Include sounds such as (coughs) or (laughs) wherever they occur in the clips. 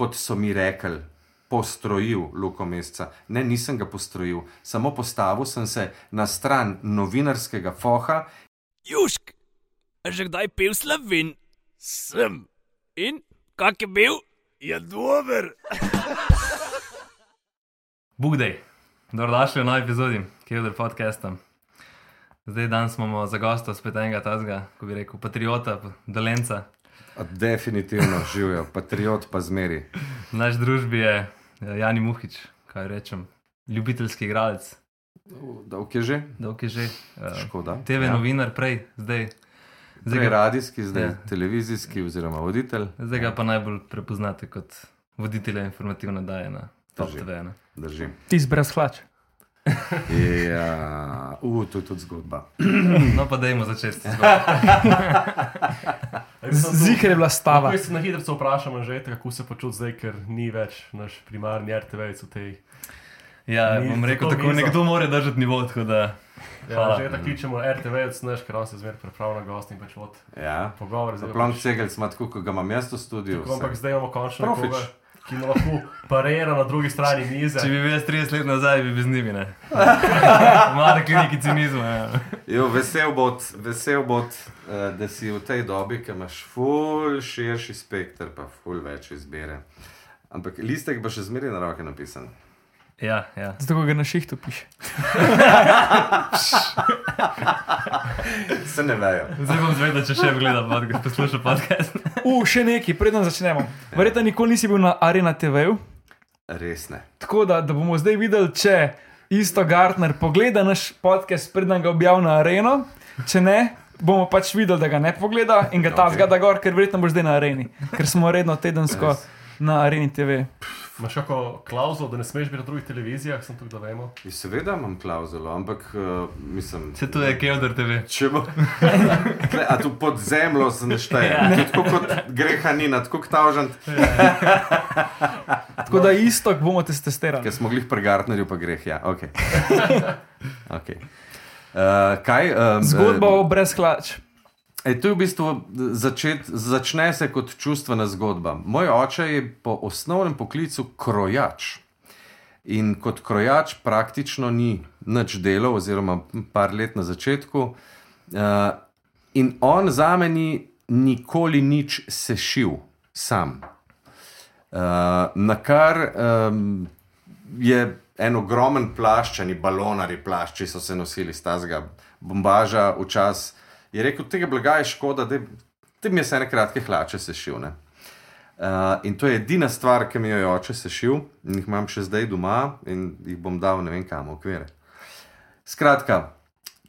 kot so mi rekli, postrojil Luko Mesca. Ne, nisem ga postrojil, samo postavil sem se na stran novinarskega foha. Južk, že kdaj pil slovin? Sem. In kak je bil? Je dober. (laughs) Bugdej, dobrodošli v novi epizodi Kevdr podcasta. Zdaj danes imamo za gosta spet enega tazga, ko bi rekel, patriota, dolenca. A Definitivno živijo, patriot pa zmeri. V naši družbi je eh, Jani Muhič, kaj rečem, ljubiteljski igralec, Dolg je že? dolg je že. eh, Škoda. TV Ja. novinar prej, zdaj. Zdaj Zdaj ga, radijski, zdaj Ja. televizijski oziroma voditelj. zdaj ga pa najbolj prepoznate kot voditelja informativne daje na Top. TV. Ne? Drži. Ti brez hlač. Ja, uh, to je tudi zgodba. (clears throat) No, pa dajmo začeti. (laughs) Zihar je bila stava. Ko se na hitro vprašamo, že, kako se počuti zdaj, ker ni več naš primarni RTV v tej. Ja, Ni bom rekel, tako mizo. nekdo mora držati nivo, tako da. Ja, že tako kličemo RTV, znaš, ker on se zmeraj pripravlja na gost in pač vod Ja. pogovor. zdaj Zaplon pač- cegelc ima tako, kot ga imam jaz v studiu. Tako, Ampak zdaj imamo končno Profič. nekoga, ki mu lahko parira na drugi strani mize. Če bi bil jaz 30 let nazaj, bi bil z njimi. ne. (laughs) Mlade kliniki cinizma. Ja. Jo, vesel bod, vesel bod uh, da si v tej dobi, ki imaš ful širši spekter, pa ful več izbire. Ampak listek bo še zmeraj na roke napisan. Ja, ja. Zato ga na šihtu piše. Se ne vejo. Zdaj bom zvedel, če še gledam podcast, poslušam podcast. U, še nekaj, preden začnemo. Verjetno nikoli nisi bil na Arena TV-ju, Res ne. tako da, da bomo zdaj videli, če isto Gartner pogleda naš podcast, preden ga objavi na Areno. Če ne, bomo pač videli, da ga ne pogleda in ga ta Ok. zgada gor, ker verjetno bo zdaj na Areni, ker smo redno tedensko Res. Na Areni TV. Imaš kako klauzulo, da ne smeš biti na drugih televizijah, sem tukaj, da vemo. In seveda imam klauzulo, ampak uh, mislim. Se tu je Kevdr TV. Če bo. (laughs) Tle, a tu pod zemljo se ne šteje. Ja. Ja. Tako kot greha ni, tako kot tavžant, (laughs) Tako da isto bomo tes testirali. ker smo glih pri Gartnerju, pa greh. Ja, ok. okay. Uh, kaj? Um, Zgodba o brez hlač. E, to je v bistvu začet, začne se kot čustvena zgodba. Moj oče je po osnovnem poklicu krojač. In kot krojač praktično ni nič delal, oziroma par let na začetku. Uh, in on za me ni nikoli nič sešil, sam. Uh, na kar um, je en ogromen plašč, eni balonari plašči so se nosili z tazga bombaža včasih. Je rekel, tega blaga je škoda, da te mi je vse ene kratke hlače sešil. Ne? Uh, in to je edina stvar, ki mi jo je oče sešil, in jih imam še zdaj doma, in jih bom dal ne vem kam, okvire. Skratka,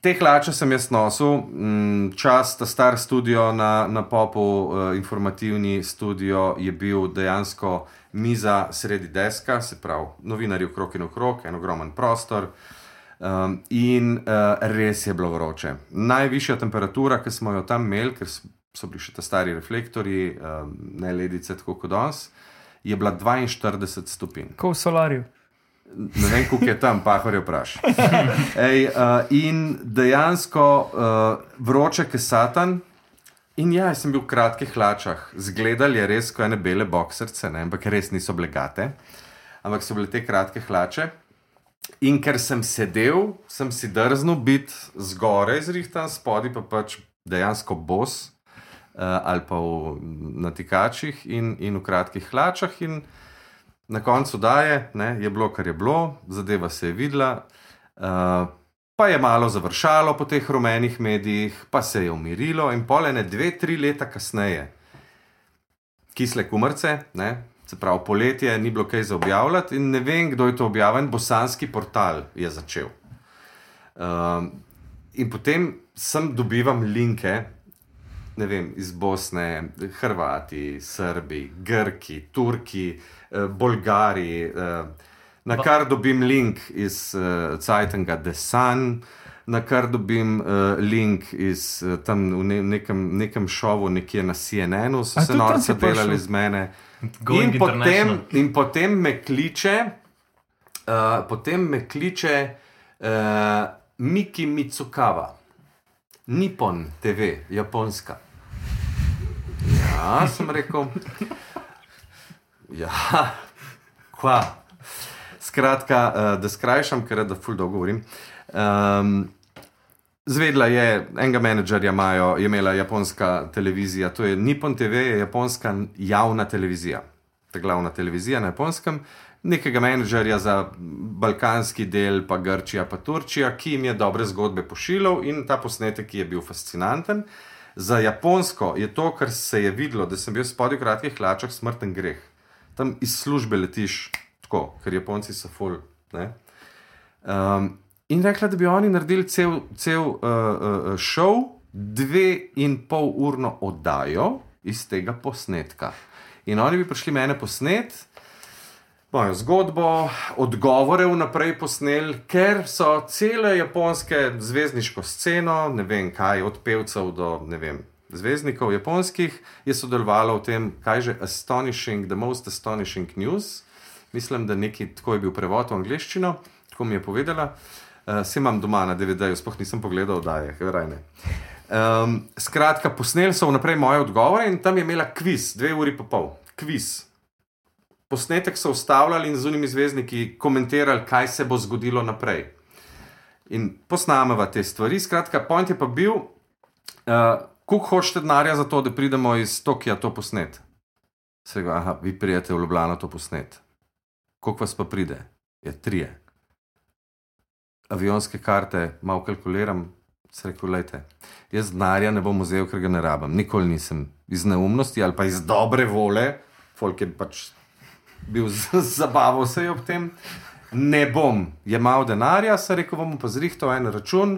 te hlače sem jaz nosil, mm, čas, ta star studio na, na popu, uh, informativni studio je bil dejansko miza sredi deska, se pravi, novinarji okrog in okrog, en ogromen prostor. Um, in uh, res je bilo vroče. Najvišja temperatura, ki smo jo tam imeli, ker so bili še ti stari reflektorji, um, ne ledice, tako kot danes, je bila 42 stopinj. Ko v solarju. Ne vem, kako je tam, pahor je vpraš. (laughs) Ej, uh, in dejansko uh, vroče, ki satan. In ja, jaz sem bil v kratkih hlačah, zgledali je res kot ene bele boksrce, ne? ampak res niso blegate, ampak so bile te kratke hlače. In ker sem sedel, sem si drznil biti zgoraj zrihtan, spodaj pa pač dejansko bos uh, ali pa v natikačih in, in v kratkih hlačah. In na koncu daje, ne, je bilo, kar je bilo, zadeva se je videla. Uh, Pa je malo završalo po teh rumenih medijih, pa se je umirilo, in polene dve, tri leta kasneje, kisle kumrce, ne, se pravi poletje, ni bilo kaj za objavljati, in ne vem, kdo je to objavil, bosanski portal je začel. Um, in potem sem dobivam linke, ne vem, iz Bosne, Hrvati, Srbi, Grki, Turki, eh, Bolgari. Eh, na kar dobim link iz uh, Cajtanga The Sun, na kar dobim uh, link iz uh, tam v ne, nekem, nekem šovu, nekje na CNN-u, so A se norce si prišel? delali z mene. In potem, in potem me kliče, uh, potem me kliče uh, Miki Mitsukava, Nippon TV, japonska. Ja, sem rekel. Ja, kva. Skratka, uh, da skrajšam, ker da ful dolgo govorim. Um, zvedla je, enega menedžerja imajo, je imela japonska televizija, to je Nippon TV, je japonska javna televizija, ta glavna televizija na japonskem. Nekega menedžerja za balkanski del, pa Grčija, pa Turčija, ki jim je dobre zgodbe pošiljal in ta posnetek je bil fascinanten. Za Japonsko je to, kar se je videlo, da sem bil spodaj v kratkih hlačah, smrten greh. Tam iz službe letiš tako, ker Japonci so full. Um, in rekla, da bi oni naredili cel, cel uh, uh, šov, dve in pol urno oddajo iz tega posnetka. In oni bi prišli mene posnet, mojo zgodbo, odgovore vnaprej posneli, ker so cele japonske zvezdniško sceno, ne vem kaj, od pevcev do ne vem. Zvezdnikov japonskih je sodelovalo v tem, kaj že astonishing, the most astonishing news. Mislim, da neki tako je bil prevod v angleščino, tako mi je povedala. Uh, Vse imam doma na DVD-ju, sploh nisem pogledal, da je rajne. Um, skratka, posneli so vnaprej moje odgovore in tam je imela kviz, dve uri pa pol, kviz. Posnetek so ustavljali in z unimi zvezdniki komentirali, kaj se bo zgodilo naprej. In posnameva te stvari. Skratka, point je pa bil, uh, koliko hočete denarja za to, da pridemo iz Tokija to posnet. Se ga, aha, vi prijete v Ljubljano to posnet. Koliko vas pa pride? Je trije. Avionske karte, malo kalkuliram, se rekel, lejte. Jaz denarja ne bom vzel, ker ga ne rabim. Nikoli nisem iz neumnosti ali pa iz dobre vole, folk je pač bil zabaval se je ob tem. Ne bom jemal denarja, se rekel, bomo pa zrihtal en račun,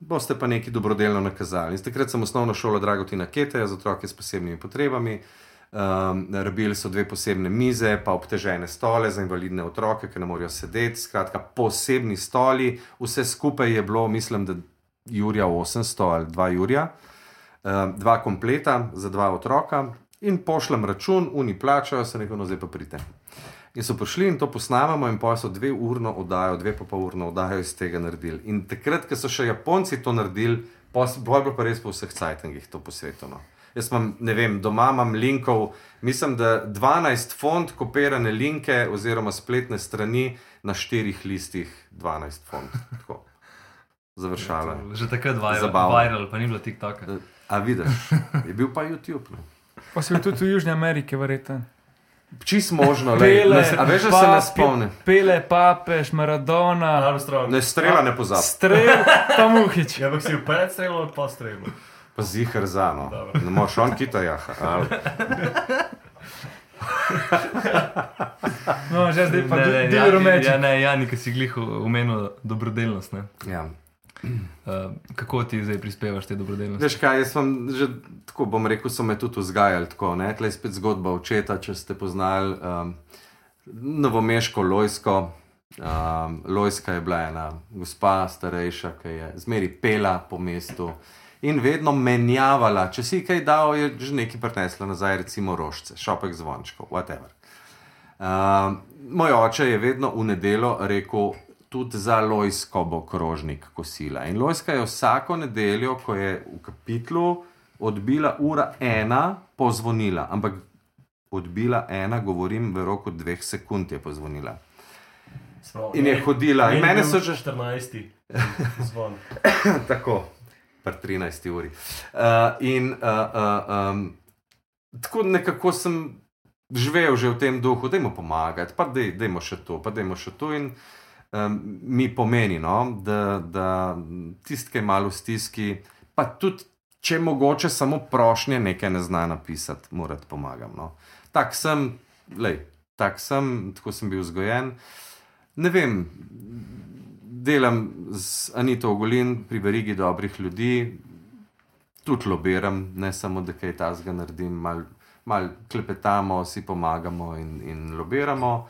boste pa nekaj dobrodelno nakazali. In takrat sem osnovno šolo Dragotina Kete za otroke s posebnimi potrebami. Um, rabili so dve posebne mize, pa obtežene stole za invalidne otroke, ki ne morejo sedeti. Skratka, posebni stoli, vse skupaj je bilo, mislim, da Jurija 800 ali 2 Jurija, um, dva kompleta za dva otroka in pošljem račun, oni plačajo, se neko, no zdaj pa pridite. In so prišli in to posnamemo, in pa so dve urno oddajo, dve pa pol urno oddajo iz tega naredili. In takrat, ko so še Japonci to naredili, bolj je bilo pa res po vseh cajtangih to posvetovano. Jaz imam, ne vem, doma imam linkov, mislim, da 12 font kopirane linke oziroma spletne strani na štirih listih 12 font. Tako. Završala. Že takrat viral, Zabavno. viral pa ni bilo TikToka. A vidiš, je bil pa YouTube. No. Pa si bil tudi v Južni Ameriki, verjetno. Čist možno, le, Pele, nas, a veš, da se ne papi- spomnim. Pele, papež, Maradona, Armstrong. Ne strela ne pozabi. strel, pa muhič. Ja, ampak si v pred strelom pa strelom. Pa zihar za no. Dobro. Ne moreš on kita jaha. ali- No, že zdaj pa Ne, ne, del ja, rumeči. ja, ne, Jani, ki si glih omenil dobrodelnost. Ne? Ja. Uh, (clears throat) kako ti zdaj prispevaš te dobrodelnosti? Veš kaj, jaz sem že tako, bom rekel, so me tudi vzgajali tako. ne. Tle je spet zgodba očeta, če ste poznali um, novomeško Lojsko. Um, Lojska je bila ena gospa, starejša, ki je zmeri pela po mestu in vedno menjavala. Če si kaj dal, je že nekaj prinesla nazaj, recimo rožce, šopek zvončkov, whatever. Um, moj oče je vedno v nedelo rekel, tudi za Lojsko bo krožnik kosila. In Lojska je vsako nedeljo, ko je v kapitlu odbila ura ena, pozvonila. Ampak odbila ena, govorim v roku dveh sekund je pozvonila. Sprav, In je hodila. In mene so že 14. zvon. (coughs) tako, pri 13 uri. Uh, in uh, uh, um, tako nekako sem živel že v tem duhu, da jim pomagati, pa dej, dejmo še to, pa dejmo še to. In um, mi pomeni, no, da, da tisti, ki je malo v stiski, pa tudi. Če mogoče samo prošnje nekaj ne zna napisati, morate pomagam. No. Tak sem, lej, tak sem, tako sem bil vzgojen. Ne vem, delam z Anito Ogolin pri verigi dobrih ljudi, tudi lobiram, ne samo da kaj tasga naredim, malo mal klepetamo, si pomagamo in, in lobiramo.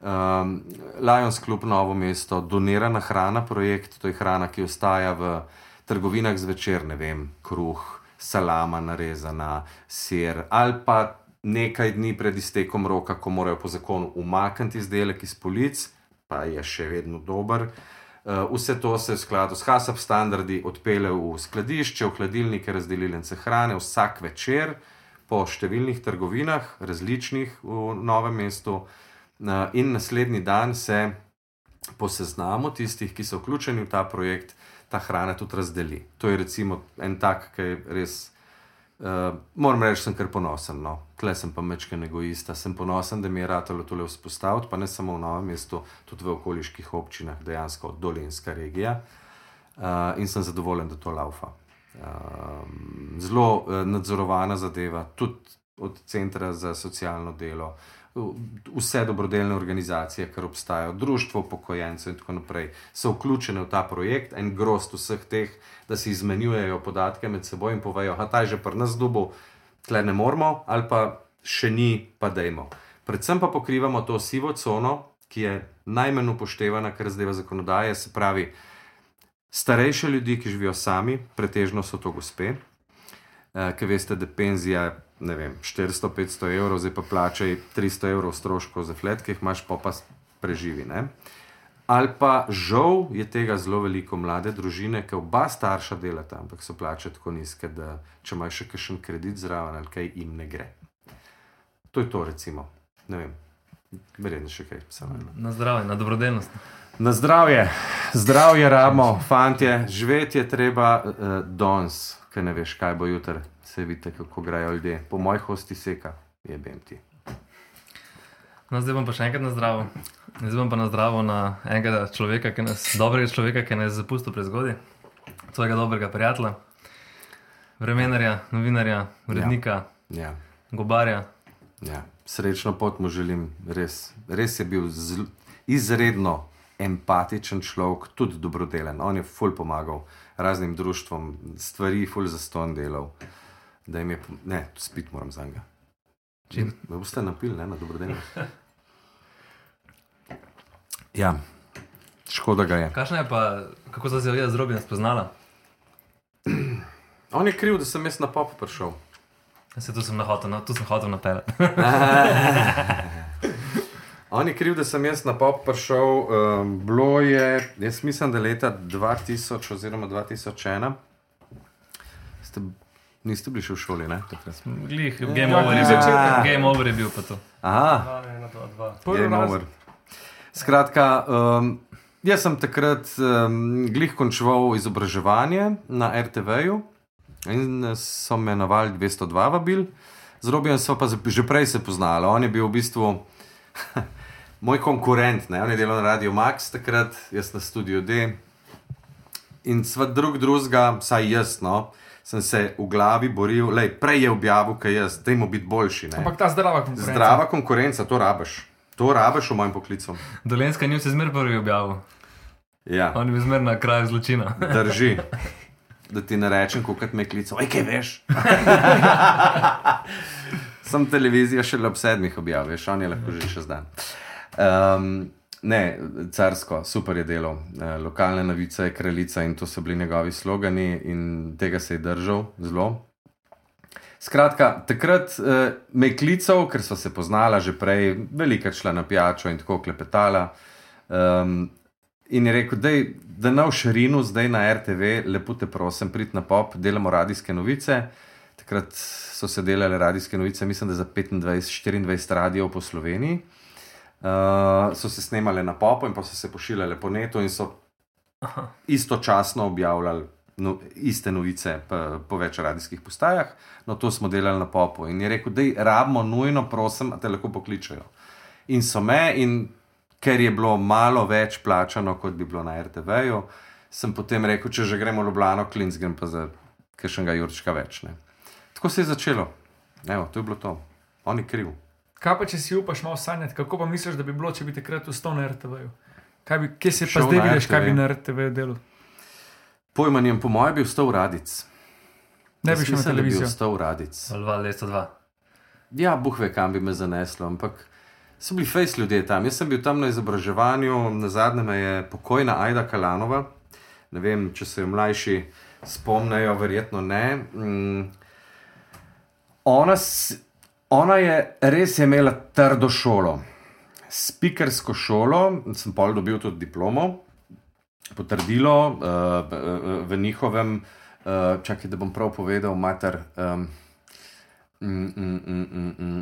Um, Lions Club Novo mesto, donirana hrana projekt, to je hrana, ki ostaja v trgovinah zvečer, ne vem, kruh, salama narezana, sir ali pa nekaj dni pred iztekom roka, ko morajo po zakonu umakniti izdelek iz polic, pa je še vedno dober. Uh, vse to se v skladu s HASAP standardi odpele v skladišče, v hladilnike, razdelilnice hrane vsak večer, po številnih trgovinah, različnih v novem mestu, uh, in naslednji dan se po seznamu tistih, ki so vključeni v ta projekt, ta hrana tudi razdeli. To je recimo en tak, ki je res. Uh, moram reči, sem kar ponosen. No. Tle sem pa mečken egoista. Sem ponosen, da mi je ratalo tole vzpostaviti, pa ne samo v novem mestu, tudi v okoliških občinah, dejansko dolenska regija. Uh, in sem zadovoljen, da to laufa. Uh, zelo uh, nadzorovana zadeva, tudi od Centra za socialno delo, vse dobrodelne organizacije, ki obstajajo, društvo upokojencev in tako naprej, so vključene v ta projekt, en grost vseh teh, da si izmenjujejo podatke med seboj in povejo, da je že pri nas dubu, tle ne moramo, ali pa še ni, pa dajmo. Predvsem pa pokrivamo to sivo cono, ki je najmanj upoštevana, kar zdaj v zakonodaji, se pravi, starejše ljudi, ki živijo sami, pretežno so to gospe, eh, ki veste, da penzija ne vem, 400-500 evrov, zdaj pa plačaj 300 evrov stroškov za flet, ki jih imaš, pa pa preživi. Ne? Ali pa žal je tega zelo veliko mlade družine, ki oba starša delata, ampak so plače tako nizke, da če imaš še kakšen kredit zraven ali kaj jim ne gre. To je to, recimo. Ne vem, verjetno še kaj. Samo, Na zdravje, na dobrodelnost. Na zdravje, zdravje ramo, fantje, živeti je treba uh, danes, ker ne veš, kaj bo jutri. Se vidite, kako grejo ljudje. Po mojih hosti seka, je BMT. No, zdaj bom pa še enkrat na zdravo. Zdaj bom pa na zdravo na enega človeka, ki nas, dobrega človeka, ki nas je zapustil prezgodaj, svojega dobrega prijatelja, vremenarja, novinarja, urednika, Ja, gobarja. ja. Srečno pot mu želim, res, res je bil zl, izredno empatičen človek, tudi dobrodelen. On je ful pomagal raznim društvom, stvari ful za ston delal. Da jim je, ne, spit moram za njega. Čim? Me boste napili, ne, na dobrodelnost. (laughs) Ja, škoda ga je. Kakšna je pa, kako so se jaz z Robijem spoznala? (clears throat) On je kriv, da sem jaz na pop prišel. Se tu sem nahotel, no, tu sem hotel napeljati. (laughs) On je kriv, da sem jaz na pop prišel. Um, bilo je, jaz mislim, da leta 2000 oziroma 2001. Ste, niste bili še v šoli, ne? takrat? Glih, Ja, game over je glih bil. začetek. Game over je bil pa to. Aha, 2, 1, 2, 2. Prvi game razred. over. Skratka, um, jaz sem takrat um, glih končal izobraževanje na RTV-ju in eh, so me na val 202 vabil. Z Robijem so pa že prej se poznali. On je bil v bistvu (laughs) moj konkurent, ne? on je delal na Radio Max takrat, jaz na studiu D. In sva drug drugega, vsaj jaz, no, sem se v glavi boril, lej, prej je objavil, kaj jaz, dajmo biti boljši. Ne? Ampak ta zdrava konkurenca. Zdrava konkurenca, to rabiš. To rabiš v mojem poklicu. Dolenska ni se zmer prvi objavil. Ja, On je zmer na kraju zločina. drži. Da ti ne rečem, kako me klical, aj kaj veš. (laughs) Sem televizijo šele ob sedmih objaviš, on je lahko že čez dan. Um, ne, carsko, super je delo. Uh, lokalna novica je kraljica in to so bili njegovi slogani in tega se je držal zelo. Skratka, takrat uh, me je klical, ker so se poznala že prej, velika šla na pijačo in tako klepetala. Um, in je rekel, dej, da na Širinu, zdaj na RTV, lepo te prosim, prid na pop, delamo radijske novice. Takrat so se delale radijske novice, mislim, da za 25-24 radijev po Sloveniji. Uh, so se snemale na popu in pa so se pošiljale po netu in so istočasno objavljali no, iste novice po, po več radijskih postajah. No, to smo delali na popu. In je rekel, da je rabimo nujno, prosim, da te lahko pokličajo. In so me, in ker je bilo malo več plačano, kot bi bilo na RTV-ju, sem potem rekel, če že gremo v Ljubljano, klinc grem pa za kakšnega Jurčka več. Ne. Tako se je začelo. Evo, to je bilo to. On je kriv. Kaj pa če si upaš malo sanjati, kako pa misliš, da bi bilo, če bi takrat vstal na RTV-ju? Kaj bi, kje se pa zdaj vidiš, kaj RTV? bi na RTV delal? Pojma njem, po mojem, bi vstal radic. Ne bi šel na mislim, da bi televizijo. vstal radic. Alva, leto dva. Ja, buh ve, kam bi me zaneslo, ampak so bili fejs ljudje tam. Jaz sem bil tam na izobraževanju, na zadnje me je pokojna Aida Kalanova. Ne vem, če se jo mlajši spomnijo, verjetno ne. Mm. Ona, ona je res imela trdo šolo, spikersko šolo, sem pol dobil tudi diplomo, potrdilo uh, v njihovem, uh, čakaj, da bom prav povedal, mater. Um, mm, mm, mm, mm, mm,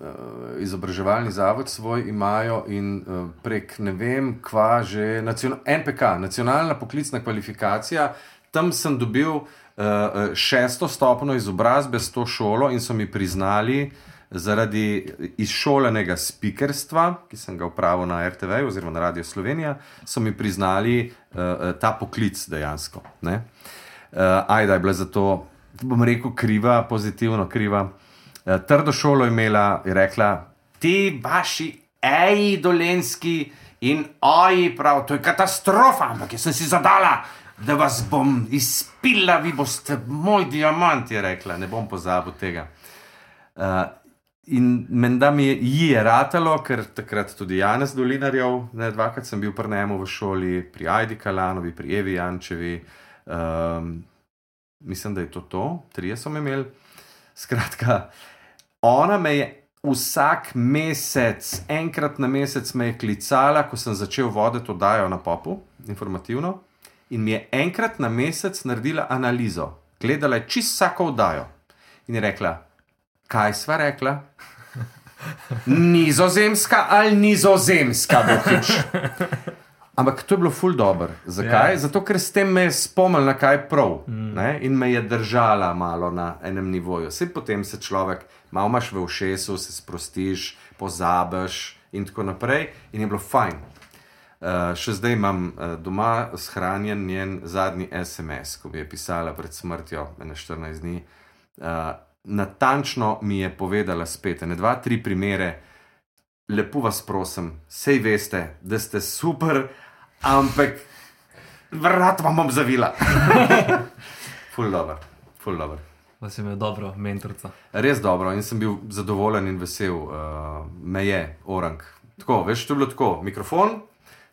uh, izobraževalni zavod svoj imajo in uh, prek ne vem, kva že, NPK, nacionalna poklicna kvalifikacija, tam sem dobil uh, uh, šesto stopno izobrazbe s to šolo in so mi priznali. Zaradi izšolenega spikerstva, ki sem ga upravil na RTV oziroma na Radio Slovenija, so mi priznali uh, ta poklic dejansko. Uh, Ajda je bila za to, bom rekel, kriva, pozitivno kriva. Uh, trdo šolo je imela in rekla: Ti vaši eji dolenski in oji, prav, to je katastrofa, ampak jaz sem si zadala, da vas bom izpila, vi boste moj diamant, je rekla, ne bom pozabil tega. Uh, In menda mi je, je ratalo, ker takrat tudi Janez Dolinarjev, ne, dvakrat sem bil pri njemu v šoli, pri Aidi Kalanovi, pri Evi Jančevi. Um, mislim, da je to to, trije so me imeli. Skratka, ona me je vsak mesec, enkrat na mesec me je klicala, ko sem začel voditi oddajo na popu, informativno, in mi je enkrat na mesec naredila analizo. Gledala je čisto vsako oddajo in je rekla, kaj sva rekla? Nizozemska ali nizozemska, bohič. Ampak to je bilo ful dobro. Zakaj? Ja. Zato, ker s tem me je spomnil na kaj prav mm. in me je držala malo na enem nivoju. Vse potem se človek, malo imaš v ušesu, se sprostiš, pozabiš in tako naprej, in je bilo fajn. Uh, še zdaj imam uh, doma shranjen njen zadnji SMS, ko mi je pisala pred smrtjo, na 14 dni. Uh, natančno mi je povedala spet, ne dva, tri primere. Lepo vas prosim, sej veste, da ste super, ampak vrat vam bom zavila. (laughs) ful dobro, ful dobro. Pa si imel dobro mentorico. Res dobro in sem bil zadovoljen in vesel, uh, me je orang. Tako, veš, to je bilo tako, mikrofon,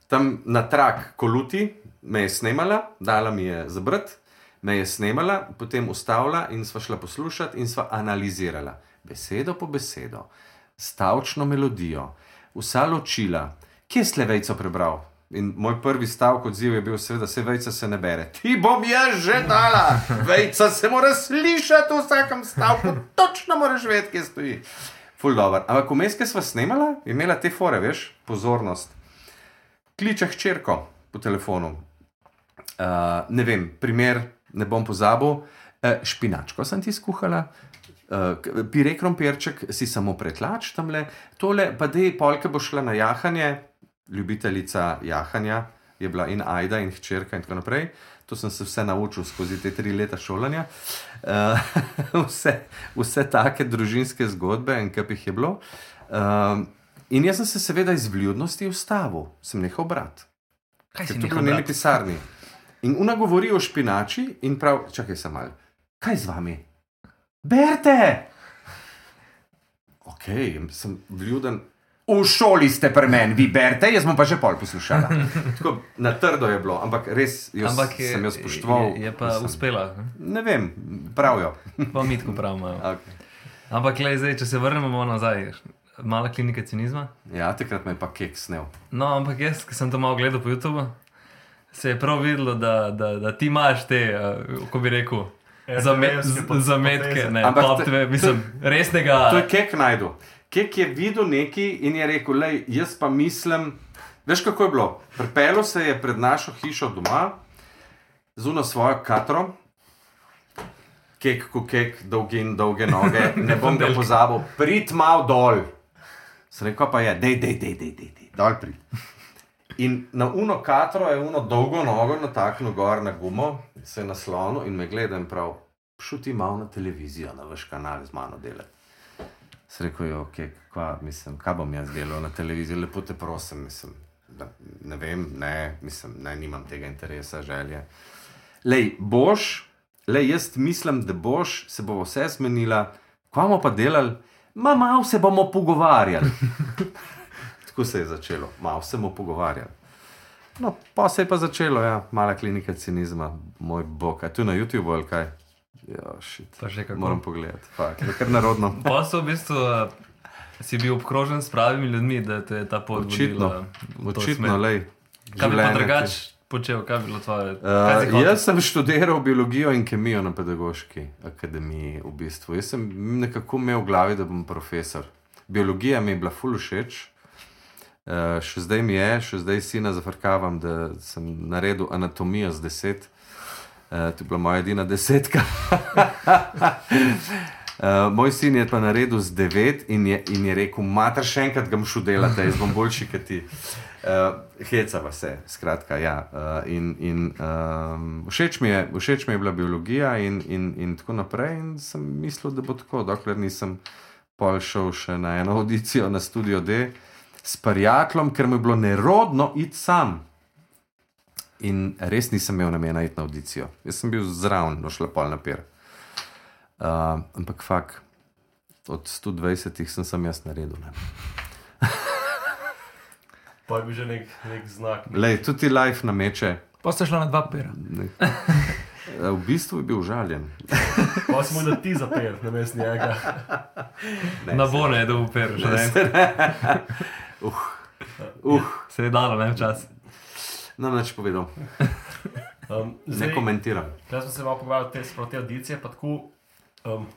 tam na trak koluti, me je snemala, dala mi je zabrt, me je snemala, potem ustavila in sva šla poslušati in sva analizirala besedo po besedo, stavčno melodijo, vsa ločila, kje si levejco prebral. In moj prvi stavek odziv je bil, seveda, se vejca se ne bere. Ti bom jaz že dala, vejca se mora slišati v vsakem stavku, točno moraš vedeti, kje stoji. Ful dobro. Ampak vmes, ki sva snemala, je imela te fore, veš, pozornost. Kliče hčerko po telefonu. Uh, ne vem, primer, ne bom pozabil. Uh, špinačko sem ti skuhala, uh, pire krompirček si samo pretlač tam le, tole pa dej polke bo šla na jahanje, ljubiteljica jahanja je bila in Aida in hčerka in tako naprej. To sem se vse naučil skozi te tri leta šolanja. Uh, (laughs) vse, vse take družinske zgodbe in kaj jih je bilo. Uh, in jaz sem se seveda iz vljudnosti ustavil, sem nehal brati. Kaj Ker si tukaj v njeni pisarni. In ona govori o špinači in prav, čakaj sem mal, kaj z vami? Berte! Ok, sem vljuden. V šoli ste pri meni, vi berete, jaz bom pa že pol poslušala. (laughs) Tako, na trdo je bilo, ampak res jo, Ampak je, sem jo spoštoval. je, je pa Mislim, uspela, ne? Vem, pravijo. pa mitko pravimo. (laughs) Okay. Ampak, glej, zdaj, če se vrnemo nazaj, mala klinika cinizma. Ja, takrat me je pa kek snel. No, ampak jaz, ki sem to malo gledal po YouTubu, se je prav videlo, da, da, da ti imaš te, uh, ko bi rekel, pot- zametke, poteze. ne, Ampak pop te- mislim, resnega. To je kek najdu. Kek je videl nekaj in je rekel, lej, jaz pa mislim, veš kako je bilo. Pripelo se je pred našo hišo doma, zuno svojo katro, kek, ko kek, dolge in dolge noge, ne bom ga (laughs) pozabil, prid mal dol. Sem rekel, pa je, dej, dej, dej, dej, dej, dej dol prid. In na uno katro je uno dolgo nogo nataknil gor na gumo, se je naslonil in me gleda in prav, šuti malo na televizijo, na vaš kanal z mano delati. Se rekel, je, okay, kva, mislim, kaj bom jaz delal na televiziji, lepo te prosim, mislim, da, ne vem, ne, mislim, ne, nimam tega interesa, želje. Lej, boš, lej, jaz mislim, da boš, se bo vse zmenila, kva bomo pa delali, ma malo se bomo pogovarjali. (laughs) Tako se je začelo, malo se bomo pogovarjali. No, pa se je pa začelo, ja, mala klinika cinizma, moj bog, a tu na YouTubu ali kaj. Ja, shit. Pa še kako. Moram pogledati, fakt, je kar narodno. (laughs) Pa so v bistvu uh, si bil obkrožen s pravimi ljudmi, da te je ta pot vodila Očitno, lej. Kaj bi pa življenje drugač, počel, kaj bi bilo tvoje? Uh, jaz sem študiral biologijo in kemijo na pedagoški akademiji. V bistvu. Jaz sem nekako imel v glavi, da bom profesor. Biologija mi je bila ful všeč. Uh, še zdaj mi je, še zdaj sina zafrkavam, da sem naredil anatomijo z deset. Uh, to je bila moja edina desetka. Uh, (laughs) moj sin je pa naredil z devet in je, in je rekel: Mater, še enkrat ga mušu delati, jaz bom boljši kot ti. Uh, hecava se, skratka. Ja. Uh, in, in, um, všeč, mi je, všeč mi je bila biologija in, in, in tako naprej. In sem mislil, da bo tako, dokler nisem pol šel še na eno audicijo na studio D s prijateljem, ker mi je bilo nerodno iti sam. In res nisem imel namena iti na audicijo. Jaz sem bil zraven, no šlo pol napir. Uh, ampak fakt, od 120 sem sam jaz naredil. Ne. (laughs) Pa je bil že nek, nek znak. Lej, tudi life nameče. Pa ste šli na dva pera. Ne. (laughs) V bistvu je bil žaljen. Pa smo da ti zapel, na mestu njega. Ne, Na bone je dobil per, že ne. Uh, (laughs) Se je dalo, ne včasih. nam več povedal, (laughs) Um, ne zdaj, komentiram. Jaz sem se malo pogovarjal te, sproti te audicije, pa tako, um,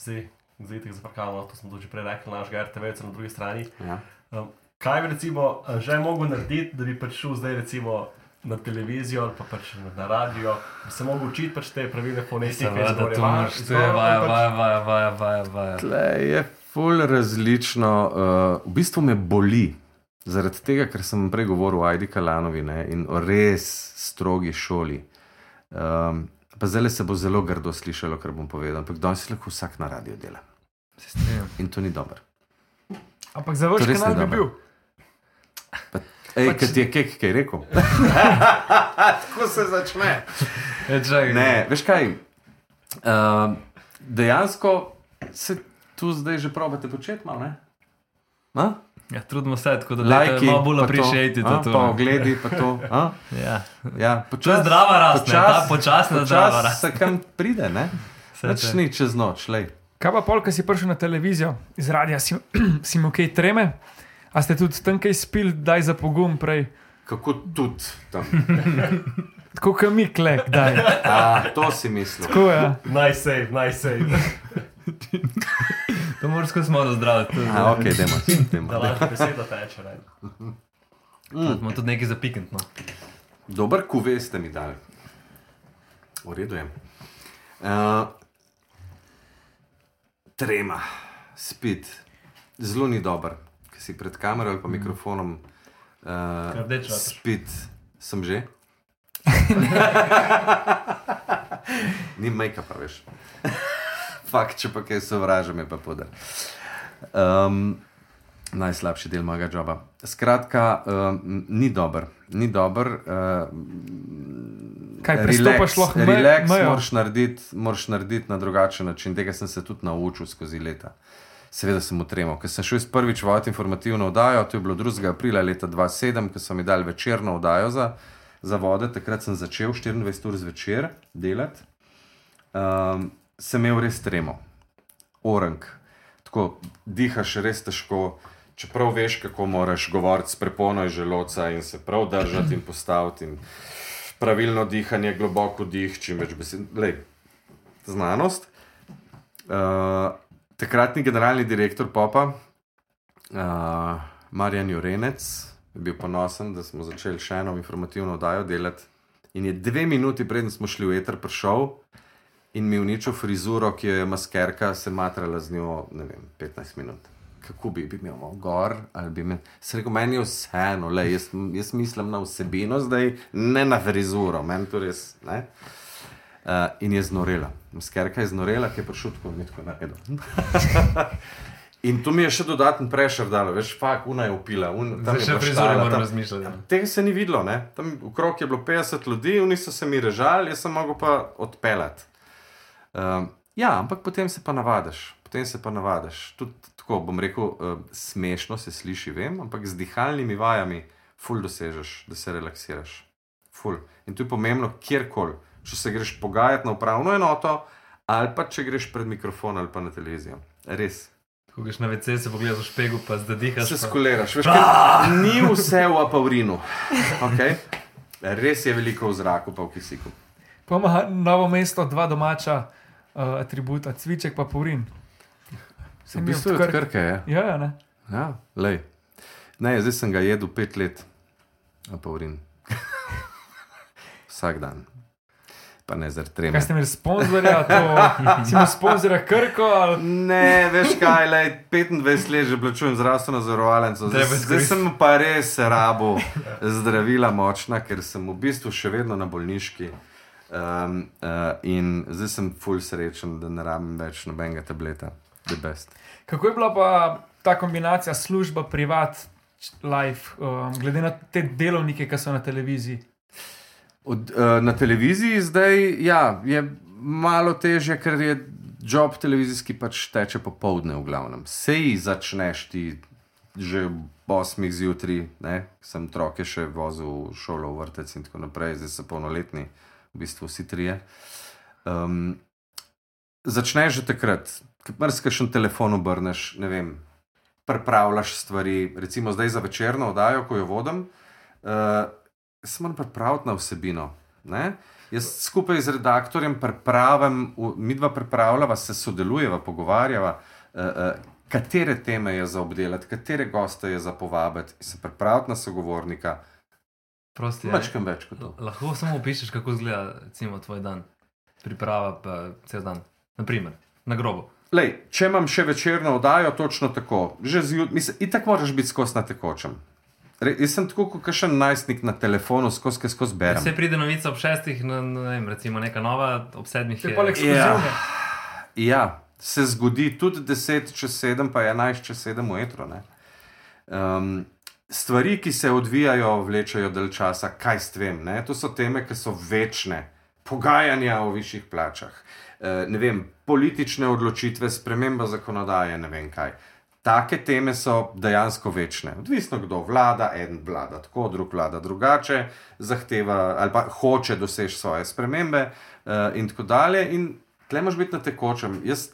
zdaj, zdaj te zaparkavamo, to smo tudi prej rekli, naš RTV na drugi strani. Ja. Um, kaj bi recimo a, že mogel narediti, da bi pač šel zdaj recimo na televizijo ali pa pač na, radio, bi se mogel učiti pač te pravilne fonetike. Seveda, to moraš, to je vaja, vaja, vaja, vaja, vaja, vaja. Tle je ful različno. Uh, v bistvu me boli. Zaradi tega, ker sem prej govoril o Aidi Kalanovi ne, in o res strogi šoli. Um, pa zdaj se bo zelo grdo slišalo, kar bom povedal, ampak danes lahko vsak na radio dela. In to ni dobro. Ampak za res kanal bi bil. Ej, Pač- kaj ti je kek, kaj je rekel? (laughs) Tako se začne. E. Ne, veš kaj? Uh, dejansko se tu zdaj že probate početi, malo ne? A? Ja, trudimo se, tako da Lajki, malo bolj pa to, appreciate a, to. Pa ogledi, pa to. a? (laughs) Ja. Ja, To je počas, zdrava rast, ne, ta počasna zdrava počas rast. se kam pride, ne? (laughs) Več ni čez noč, lej. Kaj pa pol, ko si prišel na televizijo iz radia, si, si mu kaj treme? A ste tudi tam kaj spil, daj za pogum prej? Kako tudi tam. (laughs) Tako kot mi klek, daj. A, to si mislil. Tako je. Naj save, naj save. (laughs) To moraš skozi malo zdraviti. to je- A, ok, dajmo. dajmo. Da lažje beseda teče. Ne? Imamo tudi nekaj za pikant. No. Dober kuve ste mi dali. V redu je. Uh, trema, spit, zelo ni dober, ki si pred kamero ali pa mikrofonom. Uh, spit, sem že. (laughs) ni make-upa, veš. Fakt, če pa kaj sovražam, je pa podar. Um, najslabši del mojega joba. Skratka, um, ni dober. Ni dober. Uh, Kaj prestopaš lahko Relax mejo? moraš narediti, moraš narediti na drugačen način. Tega sem se tudi naučil skozi leta. Seveda sem utremal, ker sem šel iz prvič voditi informativno oddajo, to je bilo 2. aprila leta 2007, ko so mi dali večerno oddajo za, za vode, takrat sem začel 24 ur zvečer delati. Um, sem imel res tremo, orang, tako dihaš res težko. Čeprav veš, kako moraš govoriti s prepono iz želodca in se prav držati in postaviti, in pravilno dihanje, globoko dih, čim več besed. Lej, znanost. Uh, takratni generalni direktor Popa, uh, Marjan Jurenec, je bil ponosen, da smo začeli še eno informativno oddajo delati. In je dve minuti preden smo šli v eter, prišel in mi uničil frizuro, ki jo je maskerka, se matrala z njo, ne vem, 15 minut. Kako bi, bi imel gor, ali bi me. Se rekel, meni je vseeno, le, jaz, jaz mislim na vsebino zdaj, ne na frizuro, meni to res. Ne? Uh, in je znorela. Maskerka je znorela, ki je prišel tako in tako naredil. (laughs) In to mi je še dodaten prešer dalo, veš, fakt, una je upila. Un, tam Zdaj je še štala, moram razmišljati. no. Tega se ni videlo, ne? tam okrog je bilo 50 ljudi, oni so se mi režali, jaz sem mogel pa odpeljati. Um, ja, ampak potem se pa navadiš, potem se pa navadiš. Tudi tako bom rekel, uh, smešno se sliši, vem, ampak z dihalnimi vajami ful dosežeš, da se relaksiraš. Ful. In to je pomembno kjerkoli, če se greš pogajati na upravno enoto, ali pa če greš pred mikrofon ali pa na televizijo. Res. Ko greš na WC, se pogledaš v špegu, pa zdaj dihaš. Se skuliraš, veš, (laughs) kaj, ni vse v apaurinu. Okay? Res je veliko v zraku, pa v kisiku. Pa ima novo mesto, dva domača uh, atributa, cviček pa purin. Se V mi je bistvu je od krke, je. Ja, ja, ne. Ja, lej. Ne, zdaj sem ga jedel pet let, a pa urin. Vsak dan. Pa ne zaradi treme. Kaj ste imeli sponzorja, to (laughs) si imel sponzorja Krko ali Ne, veš kaj, lej, 25 let že plačujem zdravstveno zavarovalnico. Zdaj, zdaj sem pa res rabo zdravila močna, ker sem v bistvu še vedno na bolniški. Um, uh, in zdaj sem full srečen, da ne rabim več nobenega tableta. The best. Kako je bila pa ta kombinacija služba, privat, life, um, glede na te delovnike, ki so na televiziji? Od, uh, na televiziji zdaj ja, je malo težje, ker je job televizijski pač teče popovdne v glavnem. Sej začneš ti že ob 8 zjutraj, ne? sem otroke še vozil v šolo, v vrtec in tako naprej, zdaj so polnoletni, v bistvu vsi trije. Um, začneš že takrat, mrzkaš na telefon obrneš, ne vem, pripravljaš stvari, recimo zdaj za večerno oddajo, ko jo vodim. Uh, Jaz se moram pripraviti na vsebino. Ne? Jaz skupaj z redaktorjem pripravim, v- mi dva pripravljava, se sodelujeva, pogovarjava, uh, uh, katere teme je za obdelati, katere goste je za povabiti, se pripraviti na sogovornika. Prosti, ja. Mačkam več kot to. Lahko samo opišeš, kako izgleda recimo, tvoj dan, priprava pa cel dan. Naprimer, na grobo. Lej, če imam še večerno oddajo, točno tako. Že zjutraj, in tako moraš biti skozi na tekočem. Re, jaz sem tako kot še najstnik na telefonu, skozi ki skozi berem. Vse pride novica ob šestih, no, no, ne vem, recimo neka nova, ob sedmih To je je. pa ekskluzivno. Ja, se zgodi tudi 10 čez 7, pa 11 čez 7 v etro. ne. Um, stvari, ki se odvijajo, vlečejo del časa, kaj s tem. Ne? To so teme, ki so večne, pogajanja o višjih plačah, ne vem, politične odločitve, sprememba zakonodaje, ne vem kaj. Take teme so dejansko večne. Odvisno, kdo vlada, en vlada tako, drug vlada drugače, zahteva ali pa hoče doseči svoje spremembe, uh, in tako dalje. In tle moraš biti na tekočem. Jaz,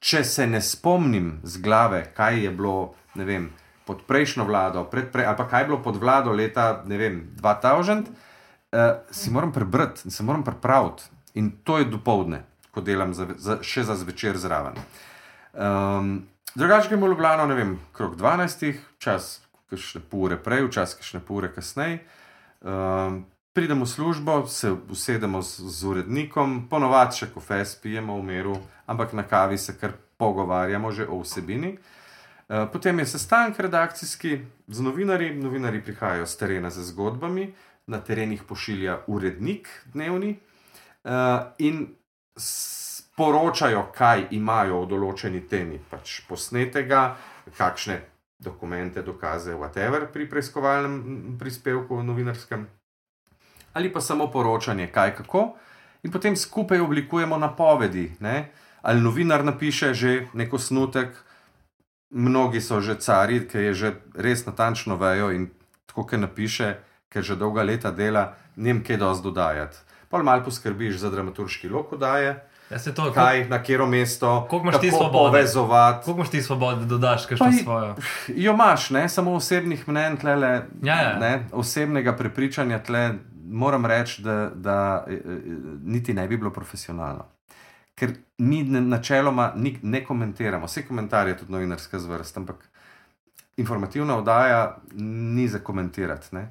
če se ne spomnim z glave, kaj je bilo, ne vem, pod prejšnjo vlado, predprej, ali pa kaj je bilo pod vlado leta, ne vem, 2000, uh, si moram prebrati in se moram pripraviti. In to je dopoledne, ko delam za, za, še za zvečer zraven. Um, drugače gremo v Ljubljano, ne vem, krok 12, čas, kakšne pol ure prej, včasih kakšne pol ure kasneje. Um, pridemo v službo, se usedemo z, z urednikom, ponovadi še kofes pijemo v miru, ampak na kavi se kar pogovarjamo že o vsebini. Uh, potem je sestanek redakcijski z novinarji, novinarji prihajajo z terena z zgodbami, na terenih pošilja urednik dnevni uh, in sporočajo, kaj imajo o določeni temi, pač posnetega, kakšne dokumente, dokaze, whatever pri preiskovalnem prispevku novinarskem, ali pa samo poročanje, kaj kako, in potem skupaj oblikujemo napovedi. Ne? Ali novinar napiše že neko snutek, mnogi so že cari, ki je že res natančno vejo in tako, ki napiše, ker že dolga leta dela, njem kaj dosti dodajati. Pa malo poskrbiš za dramaturški lok oddaje, Ja, se to, kaj, na katero mesto, Koliko imaš ti kako svobode? Koliko imaš ti svobode, da dodaš i- svojo? Jo imaš, ne samo osebnih mnen, tlele, Ja, ja. Ne, osebnega prepričanja, tle, moram reči, da, da eh, eh, niti ne bi bilo profesionalno. Ker mi ne- načeloma ni, ne komentiramo, vse komentarje je tudi novinarska zvrst, ampak informativna oddaja ni za komentirati. ne.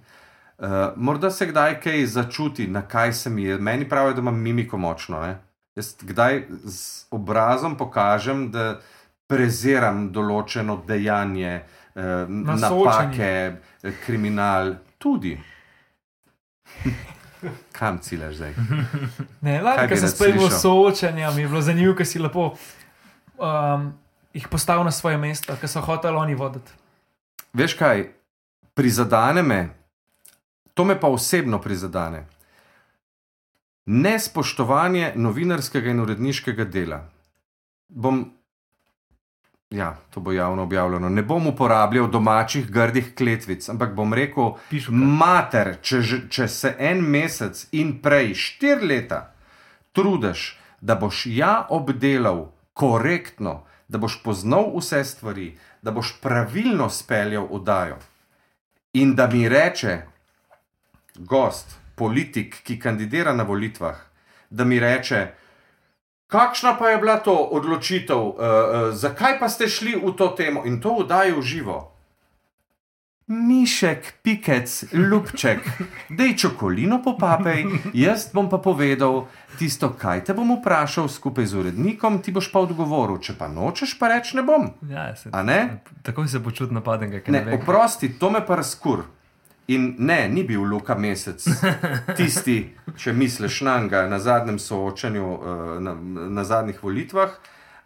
Uh, morda se kdaj kaj začuti, na kaj se mi je. Meni pravijo, da imam mimiko močno. Ne? Jaz kdaj z obrazom pokažem, da preziram določeno dejanje, uh, Na napake, eh, kriminal, tudi. Kam ciljaš zdaj? Ne, lani, ko sem spremljal soočanja, mi je bilo zanimivo, ker si lepo um, jih postavil na svoje mesto, ker so hoteli oni voditi. Veš kaj, prizadene me, to me pa osebno prizadene. Nespoštovanje novinarskega in uredniškega dela. Bom, ja, to bo javno objavljeno. Ne bom uporabljal domačih grdih kletvic, ampak bom rekel, Pišu, mater, če, če se en mesec in prej, štiri leta, trudiš, da boš ja obdelal korektno, da boš poznal vse stvari, da boš pravilno speljal oddajo. In da mi reče, gost, politik, ki kandidira na volitvah, da mi reče, kakšna pa je bila to odločitev, uh, uh, zakaj pa ste šli v to temo in to vdajo v živo. Mišek, pikec, ljubček, dej čokolino popapej, jaz bom pa povedal tisto, kaj te bom vprašal skupaj z urednikom, ti boš pa odgovoril, če pa nočeš, pa reč ne bom. Ja, se, A ne? Takoj se počuti napaden, ker Ne, ne oprosti, to me pa razkur. In ne, ni bil Luka Mesec tisti, če misliš na njega na zadnjem soočanju, eh, na, na zadnjih volitvah,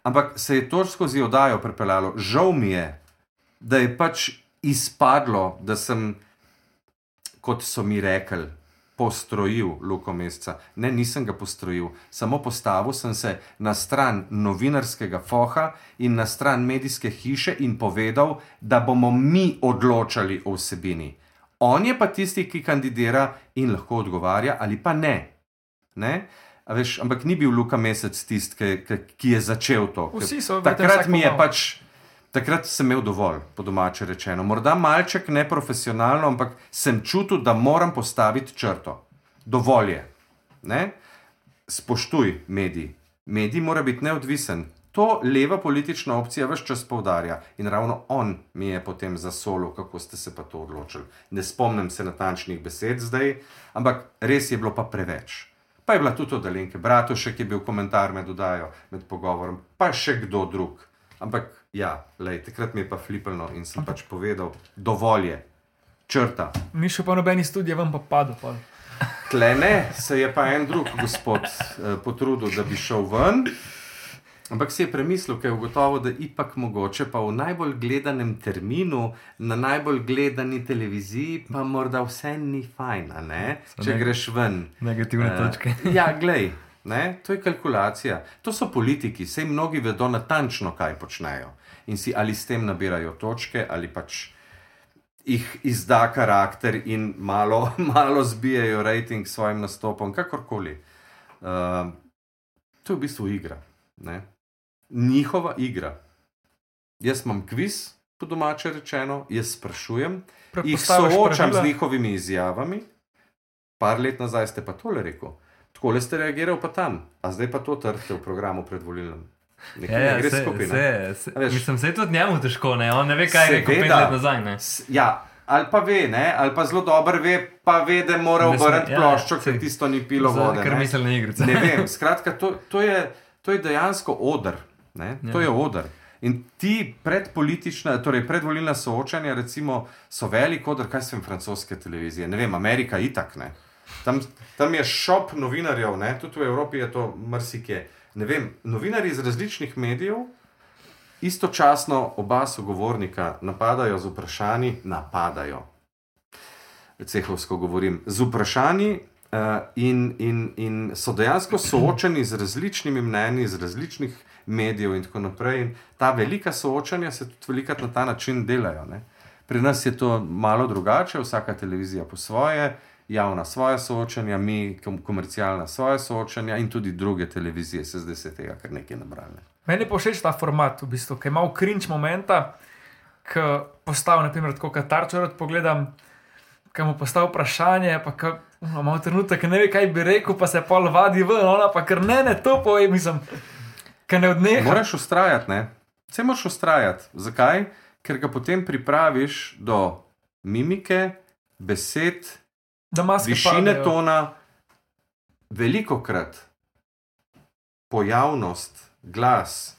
ampak se je to skozi oddajo pripeljalo. Žal mi je, da je pač izpadlo, da sem, kot so mi rekli, postrojil Luko Mesca. Ne, nisem ga postrojil, samo postavil sem se na stran novinarskega foha in na stran medijske hiše in povedal, da bomo mi odločali o vsebini. On je pa tisti, ki kandidira in lahko odgovarja, ali pa ne. ne? A Veš, ampak ni bil Luka Mesec tisti, ki, ki, je začel to. Vsi so, veste, Takrat mi je malo. pač, takrat sem imel dovolj, po domače rečeno. Morda malček neprofesionalno, ampak sem čutil, da moram postaviti črto. Dovolj je. Ne? Spoštuj medij. Medij mora biti neodvisen. To leva politična opcija vse čas poudarja in ravno on mi je potem zasolil, kako ste se pa to odločili. Ne spomnim se natančnih besed zdaj, ampak res je bilo pa preveč. Pa je bila tudi oddalenka, Bratušek je bil komentar med dodajo, med pogovorom, pa še kdo drug. Ampak ja, lej, takrat mi je pa flipalno in sem pač povedal, dovolj je, črta. Ni še pa nobeni studij, vam pa padel. pol. Tle ne, se je pa en drug gospod eh, potrudil, da bi šel ven. Ampak si je premislil, ker je ugotovil, da ipak mogoče pa v najbolj gledanem terminu, na najbolj gledani televiziji, pa morda vse ni fajn, ne? če ne- greš ven. Negativne Eh, točke. (laughs) ja, glej, ne, to je kalkulacija. To so politiki, sej mnogi vedo natančno, kaj počnejo. In si ali s tem nabirajo točke, ali pač jih izda karakter in malo, (laughs) malo zbijajo rating s svojim nastopom, kakorkoli. Uh, to je v bistvu igra. Ne? Njihova igra. Jaz imam kviz, po domače rečeno, jaz sprašujem, jih soočam pravila. z njihovimi izjavami. Par let nazaj ste pa tole rekel, tako ste reagirali pa tam, a zdaj pa to trdite v programu predvolilnem. Nekaj Ja, ne ja, gre se, skupaj. ne? se, se, veš- mislim, se je tudi njemu težko, ne? on ne ve, kaj je rekel pet let nazaj. Ne? S- Ja, ali pa ve, ne? ali pa zelo dobro ve, pa ve, da mora Ne obrniti ja, ploščo, ker tisto ni pilo vode. Kar ne. misel na igrice. Ne vem, skratka, to, to, je, to je dejansko odr. Ne? To Ja. je odr. In ti predpolitična, torej predvolilna soočanja, recimo, so velik odr, kaj sem francoske televizije, ne vem, Amerika itak ne. Tam, tam je šop novinarjev, ne? tudi v Evropi je to marsikje. Ne vem, novinarji iz različnih medijev istočasno oba sogovornika napadajo z vprašanji, napadajo. Cehovsko govorim, z vprašanji uh, in, in, in so dejansko soočeni z različnimi mnenji, z različnih medijev in tako naprej. In ta velika soočanja se tudi velikrat na ta način delajo. Ne? Pri nas je to malo drugače, vsaka televizija po svoje, javna svoje soočanja, mi kom- komercialna svoje soočanja in tudi druge televizije se zdaj se tega kar nekaj nabrali. Meni pa všeč ta format, v bistvu, ki ima cringe momenta, ki postavlja, naprimer, tako kot Tarčarot pogledam, ki mu postavlja vprašanje, pa ki no, ima trenutek, ne ve, kaj bi rekel, pa se pol vadi ven, ona pa kar ne, ne to poje, mislim, ki ne odneha. Moraš ustrajati, ne? Vse moraš ustrajati. Zakaj? Ker ga potem pripraviš do mimike, besed, višine padejo. tona, veliko krat pojavnost, glas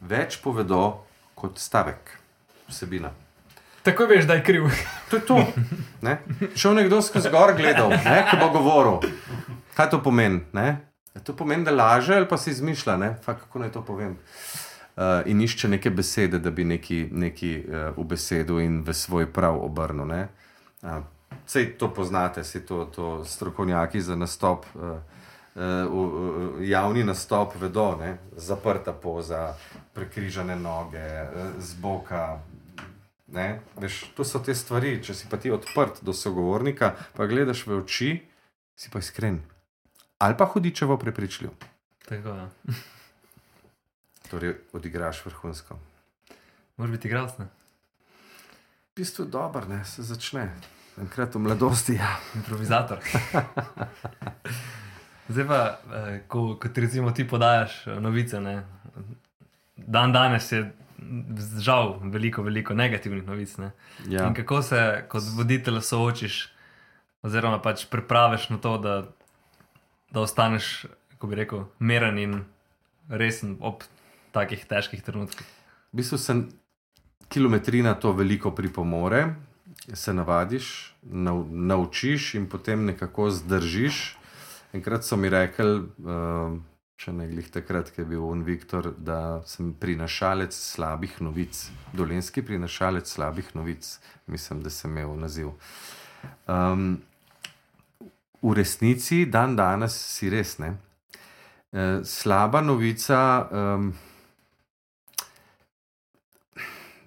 več povedo kot stavek, vsebina. Tako veš, da je kriv. To je to. Ne? Šel nekdo skozi gor gledal, ne, ko bo govoril. Kaj to pomeni? Ne? Ja, To pomeni, da laže ali pa si izmišlja, ne? Fak, kako naj to povem. Uh, in išče neke besede, da bi neki, neki uh, v besedu in v svoj prav obrnil. ne. Uh, Sej to poznate, sej to, to strokovnjaki za nastop, uh, uh, v- javni nastop vedo, ne? zaprta poza, prekrižane noge, uh, z boka. Ne? Veš, to so te stvari, če si pa ti odprt do sogovornika, pa gledaš v oči, si pa iskren. Ali pa hudičevo prepričljiv. Tako, ja. Torej, odigraš vrhunsko. Moraš biti igralec. V bistvu je dobro, ne se začne. enkrat v mladosti. Ja. Improvizator. (laughs) Zdaj pa, eh, ko, ko ti recimo ti podajaš eh, novice, ne? dan danes je žal veliko, veliko negativnih novic. Ne? Ja. In kako se kot voditelj soočiš, oziroma pač pripraviš na to, da, da ostaneš, kako bi rekel, meren in resen ob takih težkih trenutkih. V bistvu se kilometrina to veliko pripomore, se navadiš, nau, naučiš in potem nekako zdržiš. Enkrat so mi rekli, uh, če ne glih takrat, ki je bil on Viktor, da sem prinašalec slabih novic, dolenski prinašalec slabih novic, mislim, da sem imel naziv. Um, v resnici, dan danes si res ne. Uh, slaba novica. Um,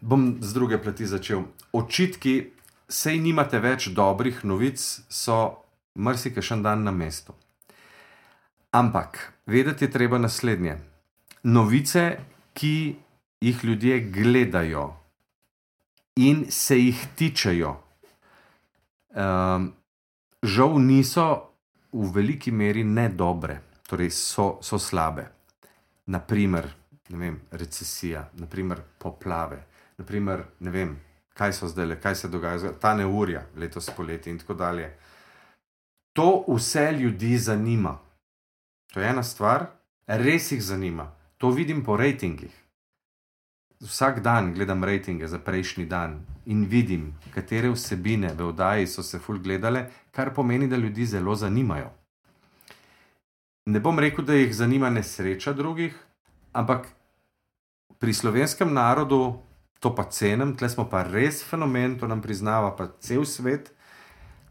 bom z druge plati začel. Očitki, sej nimate več dobrih novic, so marsikaj še dan na mestu. Ampak vedeti je treba naslednje. Novice, ki jih ljudje gledajo in se jih tičejo, um, žal niso v veliki meri ne dobre, torej so, so slabe. Naprimer, vem, recesija, naprimer poplave, naprimer, ne vem, kaj so zdaj, kaj se dogaja, ta neurja letos poleti in tako dalje. To vse ljudi zanima. To je ena stvar, res jih zanima. To vidim po rejtingih. Vsak dan gledam rejtinge za prejšnji dan in vidim, katere vsebine v oddaji so se ful gledale, kar pomeni, da ljudi zelo zanimajo. Ne bom rekel, da jih zanima nesreča drugih, ampak pri slovenskem narodu to pa cenim, tle smo pa res fenomen, to nam priznava pa cel svet,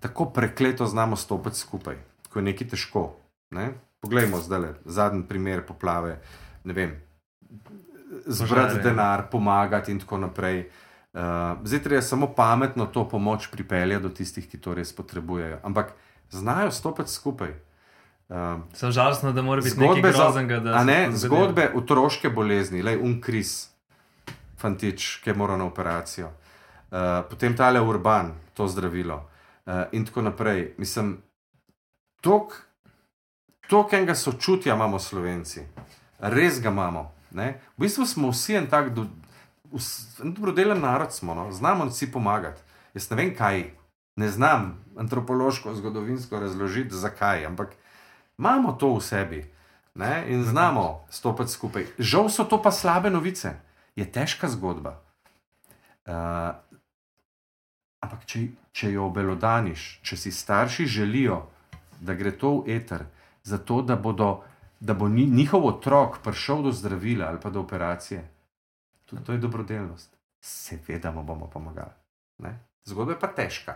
tako prekleto znamo stopiti skupaj, ko je nekaj težko. Ne? Poglejmo zdaj le, zadnji primer poplave, ne vem, zbrati Požare. denar, pomagati in tako naprej. Uh, zdaj treba samo pametno to pomoč pripeljati do tistih, ki to res potrebujejo. Ampak znajo stopiti skupaj. Uh, Sem žalostno, da mora biti nekaj za- groznega. da a se ne, zgodbe otroške bolezni, le unkris, fantič, ki je moral na operacijo, uh, potem tale urban, to zdravilo uh, in tako naprej. Mislim, toliko enega sočutja imamo slovenci, res ga imamo. Ne? V bistvu smo vsi en tak do, vs- en dobrodelen narod, smo, no? znamo si pomagati. Jaz ne vem, kaj, ne znam antropološko, zgodovinsko razložiti, zakaj, ampak imamo to v sebi ne? in znamo stopiti skupaj. Žal so to pa slabe novice, je težka zgodba. Uh, ampak, če, če jo obelodaniš, če si starši želijo, da gre to v eter, zato da, bodo, da bo njihov otrok prišel do zdravila ali pa do operacije, tudi to je dobrodelnost. Seveda mu bomo pomagali. Ne? Zgodba je pa težka,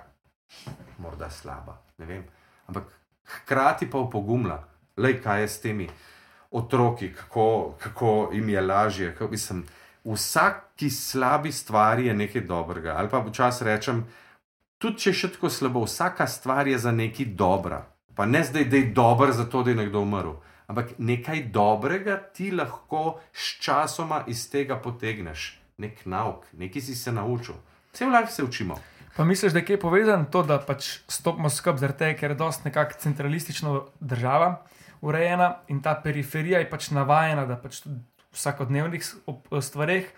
morda slaba, ne vem. Ampak hkrati pa opogumla, le kaj je s temi otroki, kako, kako jim je lažje. Kako, mislim, vsaki slabi stvari je nekaj dobrega. Ali pa včasih rečem, tudi če je še tako slabo, vsaka stvar je za nekaj dobra. Pa ne zdaj, da je dober zato, da je nekdo umrl. Ampak nekaj dobrega ti lahko sčasoma iz tega potegneš, nek nauk, nekaj si se naučil. Cel life se učimo. Pa misliš, da je kaj povezano to, da pač stopimo skupaj, zaradi tega, ker je dosti nekako centralistična država urejena in ta periferija je pač navajena, da pač v vsakodnevnih stvareh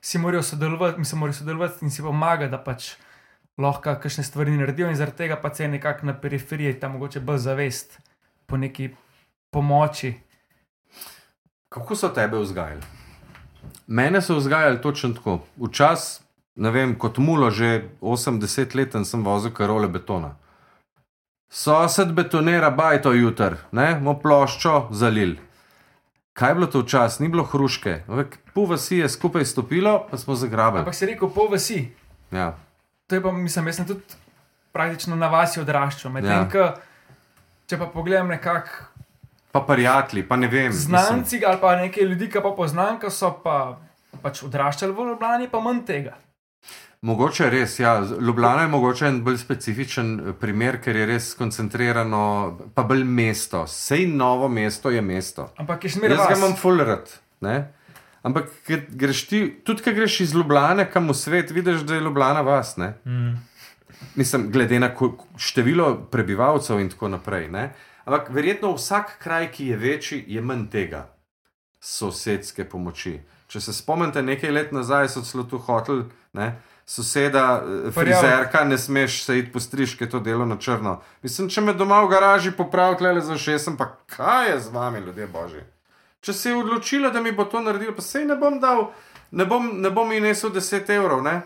si morajo sodelovati, mi se morajo sodelovati in si pomagati, da pač lahko kakšne stvari naredijo in zaradi tega pač je nekako na periferiji tam mogoče bolj zavest po neki pomoči. Kako so tebe vzgajali? Mene so vzgajali točno tako. Včasih, ne vem, kot mulo, že 80 let sem vozil karole betona. Sosed betonira bajto jutr, ne, mo ploščo zalil. Kaj je bilo to včasih? Ni bilo hruške. Pol vasi je skupaj stopilo, pa smo zagrabili. Ampak si rekel, pol vasi. Ja. To je pa, mislim, jaz sem tudi praktično na vasi odraščal. Medtem, ja. če pa pogledam nekako Pa prijatelji, pa ne vem. mislim- znanci ali pa nekaj ljudi, ki pa poznam, ki so pa, pač odraščali v Ljubljani, pa manj tega. Mogoče je res, ja. Ljubljana je mogoče en bolj specifičen eh, primer, ker je res koncentrirano, pa bolj mesto. Sej novo mesto je mesto. Ampak je zmeraj Jaz ga imam. Ne? Ampak greš ti, tudi ker greš iz Ljubljana kam v svet, vidiš, da je Ljubljana vas. Ne? Mm. mislim, glede na ko- število prebivalcev in tako naprej. Ne? Ampak verjetno vsak kraj, ki je večji, je manj tega sosedske pomoči. Če se spomnite, nekaj let nazaj so celo tu hoteli, ne, soseda, eh, frizerka, ne smeš se iti postriž, ker je to delo na črno. Mislim, če me doma v garaži popraviti le za šestem, pa kaj je z vami, ljudje božji. Če se je odločila, da mi bo to naredila, pa sej ne bom dal, ne bom, ne bom ji nesel 10 evrov, ne?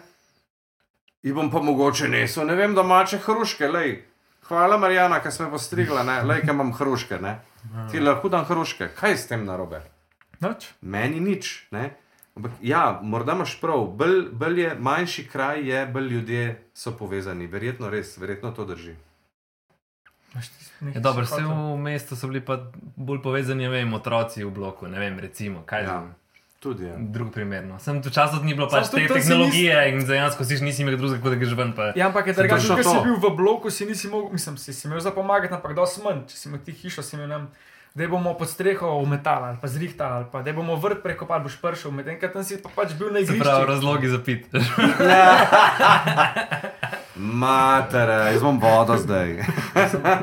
Ji bom pa mogoče nesel, ne vem, domače hruške, lej. Hvala, Marijana, ker sem postrigla, ne, lej, ker imam hruške, ne. Ti lahko dam hruške, kaj je s tem narobe? Noč. Meni nič. Ne? Ampak ja, morda imaš prav, bolj, bolj je manjši kraj, je, bolj ljudje so povezani. Verjetno res, verjetno to drži. Ja, dobro, vse v mestu so bili pa bolj povezani, ne vem, otroci v bloku, ne vem, recimo, kaj Ja, ja. Tudi je. drug primer. No. Sem tu časov ni bilo pač te tehnologije in dejansko si nisi imel drugega, kot da greš ven. Pa, Ja, ampak je drugače, ker si to. bil v bloku, si nisi mogel, mislim, si, si imel za pomagati, ampak dosti manj. Če si imel ti hišo, si imel nam, da bomo pod streho umetali ali pa zrihtali, ali pa da bomo vrt prekopali, boš pršel, medtem ko tam si pa pač bil na igrišču. pravi, razlogi za pit. (laughs) Matere, jaz bom vodo zdaj.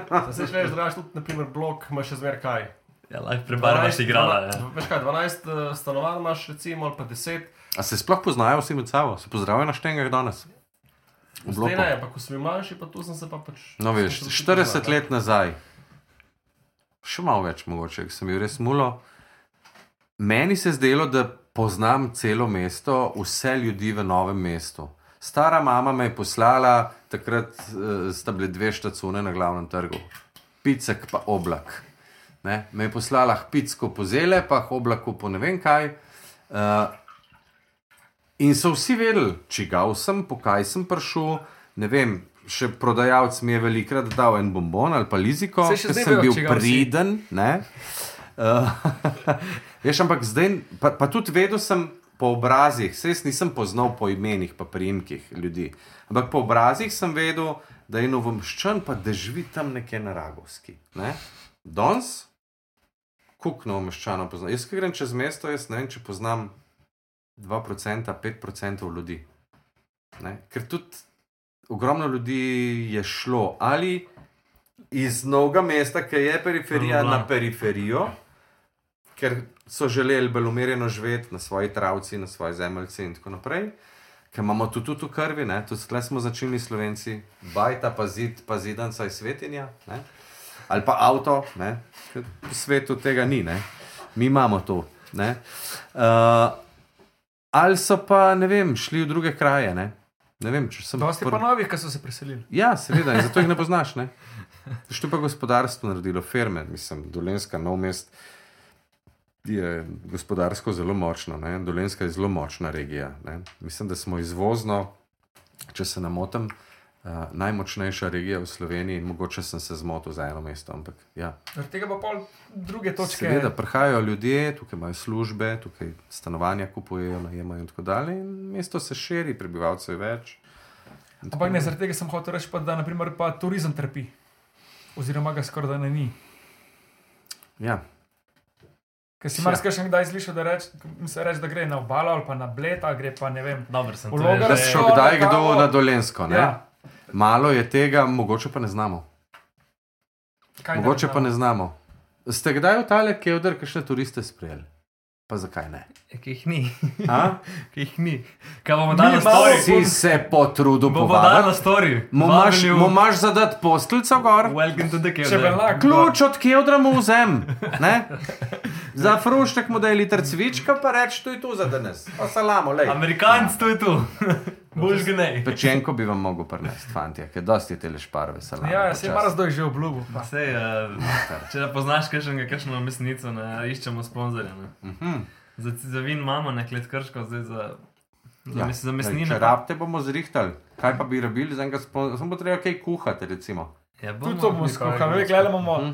Da se šleš zraven, tudi, naprimer, blok, imaš še zmer kaj. Ja, lahko prebarvaš igrala. Ja. Veš kaj, 12 uh, stanovanj imaš, recimo, ali pa 10. A se sploh poznajo vsi med sabo? Se pozdravijo na štengah danes? Zdaj ne, pa ko sem bil manjši, pa tu sem se pa pač. No, veš, 40 let nazaj, še malo več mogoče, sem bil res mulo. Meni se je zdelo, da poznam celo mesto, vse ljudi v novem mestu. Stara mama me je poslala, takrat uh, sta bile dve štacune na glavnem trgu, picek pa oblak. Ne? Me je poslala k picku po zele, pa oblaku po ne vem kaj. Uh, In so vsi vedeli, čigav sem, po kaj sem prišel. Ne vem, še prodajalec mi je velikrat dal en bombon ali pa liziko, ker zdaj sem bil priden. ne. (laughs) Uh, veš, ampak zdaj, pa, pa tudi vedel sem po obrazih, se jaz nisem poznal po imenih, pa priimkih ljudi. Ampak po obrazih sem vedel, da je novomščan, pa da živi tam nekje na Ragovski. Ne? Danes, kuk novomščanov poznam. Jaz, ki grem čez mesto, jaz ne vem, če poznam 2%, 5% ljudi. Ne? Ker tudi ogromno ljudi je šlo ali iz novega mesta, ki je periferija, Ljubljana. na periferijo, ker so želeli bolj umirjeno živeti na svoji travci, na svoji zemeljci in tako naprej. Ker imamo tudi tu v krvi, ne? tudi tle smo začeli Slovenci, bajta pa zid, pa zidanca iz svetinja, ne? Ali pa avto, ne? ker po svetu tega ni, ne? mi imamo to. ne. Uh, ali so pa, ne vem, šli v druge kraje. Ne, ne vem, če sem. Dosti pr- pa novih, ki so se preselili. Ja, seveda, zato jih ne (laughs) poznaš. Ne? Što pa gospodarstvo naredilo, firme, mislim, Dolenska, nov mest je gospodarsko zelo močno. Ne? Dolenska je zelo močna regija. Ne? Mislim, da smo izvozno, če se ne motim, uh, najmočnejša regija v Sloveniji in mogoče sem se zmotil za eno mesto. Ampak ja. Zaradi tega pa pol druge točke. Seveda, prihajajo ljudje, tukaj imajo službe, tukaj stanovanja kupujejo, najemajo in tako dalje. In mesto se širi, prebivalcev je več. Ampak ne, zaradi tega sem hotel reči, pa, da naprimer, pa turizem trpi. Oziroma ga skoraj da ne ni. Ja, Ker si Tja. marsikaj še kdaj slišal, da, reč, reč, da gre na obalo ali pa na bled, ali gre pa ne vem. Dobro, sem V to Logarsko- da si šel kdaj na kdo na Dolensko. Ne? Ja, Malo je tega, mogoče pa ne znamo. kaj Mogoče pa znamo? ne znamo. Ste kdaj v tale kevdr, kakšne turiste sprejeli? Pa zakaj ne? Ja, ki jih ni. (laughs) Ki jih ni. Kaj bomo dali na story? Si se potrudil Bomo dali na mu imaš zadati posteljico gor? To. Ključ od kevdra mu vzem. (laughs) ne? Za fruštek mu da je liter cvička, pa reč, to je tu za danes. Pa salamo, lej. Amerikanc, to je tu. (laughs) Boš ga ne. Pečenko bi vam mogel prinesti, fantje, ker dosti je tele šparve salame. Ja, se je mar zdaj že obljubil. Sej, uh, če ne poznaš kakšnega, kakšno mesnico, ne iščemo sponzorja. Ne. Mhm. Za, za vin imamo nekaj krško, zdaj za, za, ja, mes, za mesnine. Če rabite, bomo zrihtali. Kaj pa bi rabili za enega sponzorja? Samo treba kaj kuhati, recimo. Ja, Tudi to bomo skuhali. bomo Gledali bomo Mhm.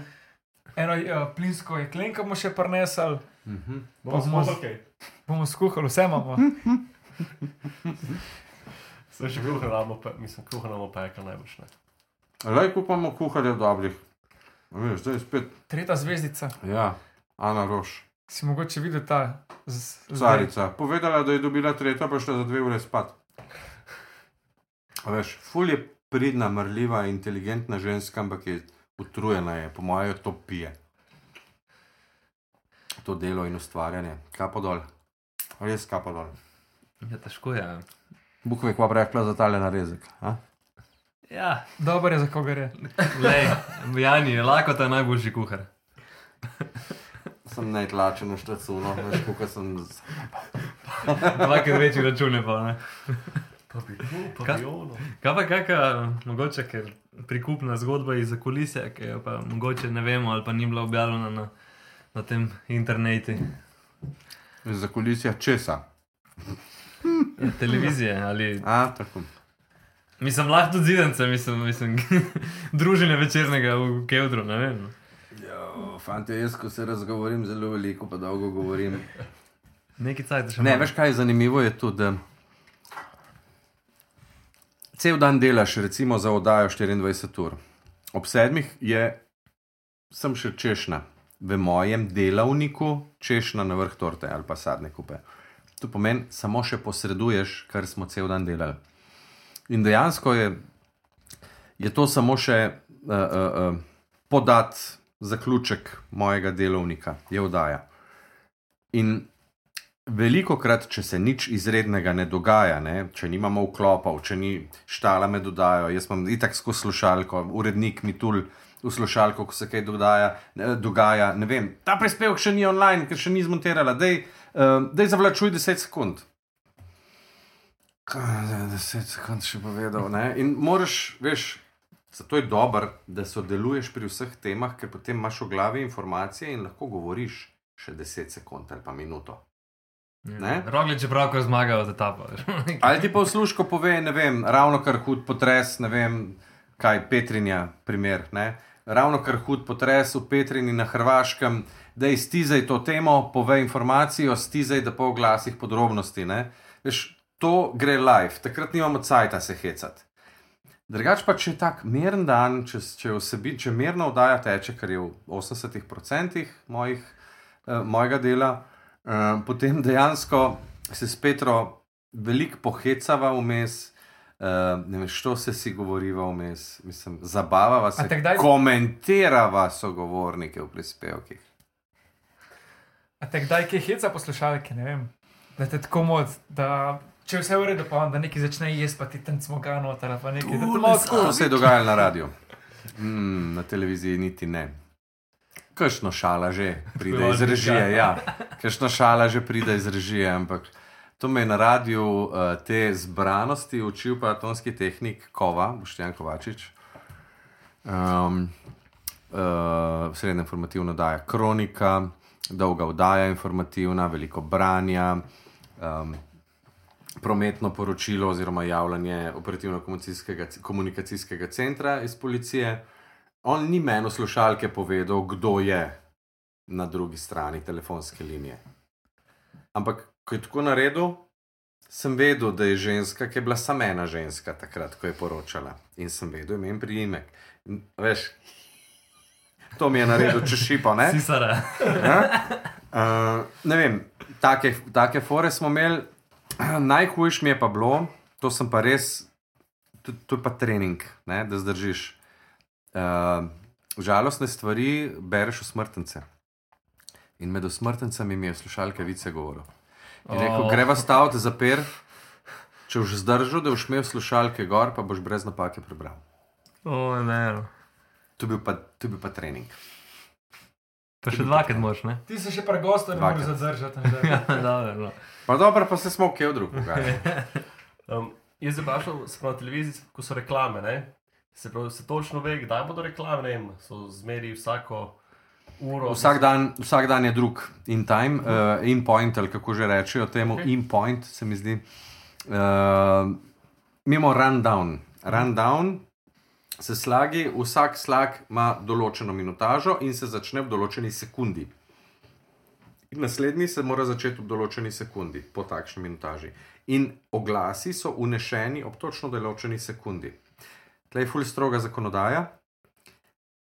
eno uh, plinsko jeklenko, bomo še prinesli, Mhm. Bomo bomo skuhali. bomo skuhali, vse imamo. (laughs) Zdaj še kuhano, mislim, kuhano peka najboljš. ne. Lej kupamo kuharjev dobrih. A Veš, zdaj je spet, Tretja zvezdica. ja, Ana Roš, Si mogoče videl ta z- zdaj. carica. Povedala, da je dobila tretjo, pa šla za dve ure spat. Veš, ful je pridna, mrljiva, inteligentna ženska, ampak je utrujena, je, po mojem, to pije. To delo in ustvarjanje, kapo dol, res kapo dol. Ja, težko je. Bog ve, kva bi rekla za tale narezek. A? Ja, Dober je za koga je. lej, Jani, lahko ta najboljši kuhar. Sem najtlačen na štacuno, veš, koliko sem. z- Dvakrat večji račune pa ne. Pa bi bil, pa Kaj? Kaj pa kakšna, mogoče, ker prikupna zgodba iz zakulisja, ki jo pa mogoče ne vemo ali pa ni bila objavljena na, na tem internetu, Za kulisija česa. Televizije ali. A, tako. Mislim, lahko tudi zidence, mislim, mislim (laughs) druženje večernega v Kevdru, ne vem. Jo, fante, jaz, ko se razgovorim, zelo veliko, pa dolgo govorim. Neki cajt še Ne, malo. veš kaj je zanimivo, je tudi, da cel dan delaš, recimo za oddajo 24 ur. Ob sedmih je, sem še češna, v mojem delavniku češna na vrh torte ali pa sadne kupe. To pomeni, samo še posreduješ, kar smo cel dan delali. In dejansko je, je to samo še uh, uh, uh, podat zaključek mojega delovnika, je oddaja. In Veliko krat, če se nič izrednega ne dogaja, ne, če nimamo vklopov, če ni štala me dodajo, jaz imam itak skozi slušalko, urednik mi tul v slušalko, ko se kaj dogaja, dogaja, ne vem, ta prispevek še ni online, ker še ni zmonterala, dej, uh, dej zavlačuj 10 sekund. Kaj, zdaj, 10 sekund še povedal, ne, in moraš, veš, zato je dobro, da sodeluješ pri vseh temah, ker potem imaš v glavi informacije in lahko govoriš še 10 sekund ali pa minuto. Ne? Roglič je pravkar zmagal od etapa. veš. Ali ti pa v služko pove, ne vem, ravno kar hud potres, ne vem, kaj Petrinja, primer. Ne? Ravno kar hud potres v Petrini na Hrvaškem, da iztizaj to temo, pove informacijo, stizaj, da po glasih podrobnosti. Ne? Veš, to gre live, takrat nimamo cajta se hecati. Drugač pa, če je tak miren dan, če, če, osebi, če mirno oddaja teče, kar je v 80% mojih, eh, mojega dela, eh, potem dejansko se s Petro veliko pohecava vmes, uh, ne vem, što se si govoriva vmes, mislim, zabavava se, kdaj- komentirava sogovornike v prispevkih. A te kdaj kaj heca poslušalke, ne vem. Da te tako mod, da če vse v redu, pa on, da neki začne jesti, pa ti tam smoga noter, ali pa nekaj. Da to malo To tako. se je dogajalo na radiju, mm, na televiziji niti ne. Kršno šala že pride iz režije, ja. Kršno šala že pride iz režije, ampak to me je na radiju uh, te zbranosti učil pa tonski tehnik Kova, Boštjan Kovačič. Um, uh, srednja informativna oddaja Kronika, dolga oddaja informativna, veliko branja, um, prometno poročilo oziroma javljanje operativno-komunikacijskega centra iz policije. On ni meni slušalke povedal, kdo je na drugi strani telefonske linije. Ampak, ko je tako naredil, sem vedel, da je ženska, ki je bila samo ena ženska takrat, ko je poročala. In sem vedel ime in priimek. Veš, to mi je naredil, če šipo, ne? Sisara. Ja? Uh, ne vem, take, take fore smo imeli. Najhujš mi je pa bilo, to sem pa res, to, to je pa trening, ne, da zdržiš. Uh, žalostne stvari bereš v smrtnice. In med usmrtnicami mi je slušalke vice govoril. In rekel, Oh. greva staviti zapir, če boš zdržal, da boš imel slušalke gor, pa boš brez napake prebral. O, ne. To je bil bil pa trening. Pa še dvakrat moš, ne? Ti se še par gostov ne moreš zadržati. (laughs) Ja, da- dobro, no. Pa dobro, pa se smo v Kevdru pogajali. (laughs) Um, jaz sem vprašal, se pravi, televiziji, ko so reklame, ne? se, pravi, se točno ve, kdaj bodo reklame, ne vem, so zmeri vsako uro. Vsak dan, vsak dan je drug in time, uh, in point, ali kako že rečejo temu, Ok. okay. in point, se mi zdi. Uh, mimo rundown. Rundown se slagi, vsak slag ima določeno minutažo in se začne v določeni sekundi. In naslednji se mora začeti v določeni sekundi, po takšni minutaži. In oglasi so unešeni ob točno določeni sekundi. Tlej je ful stroga zakonodaja.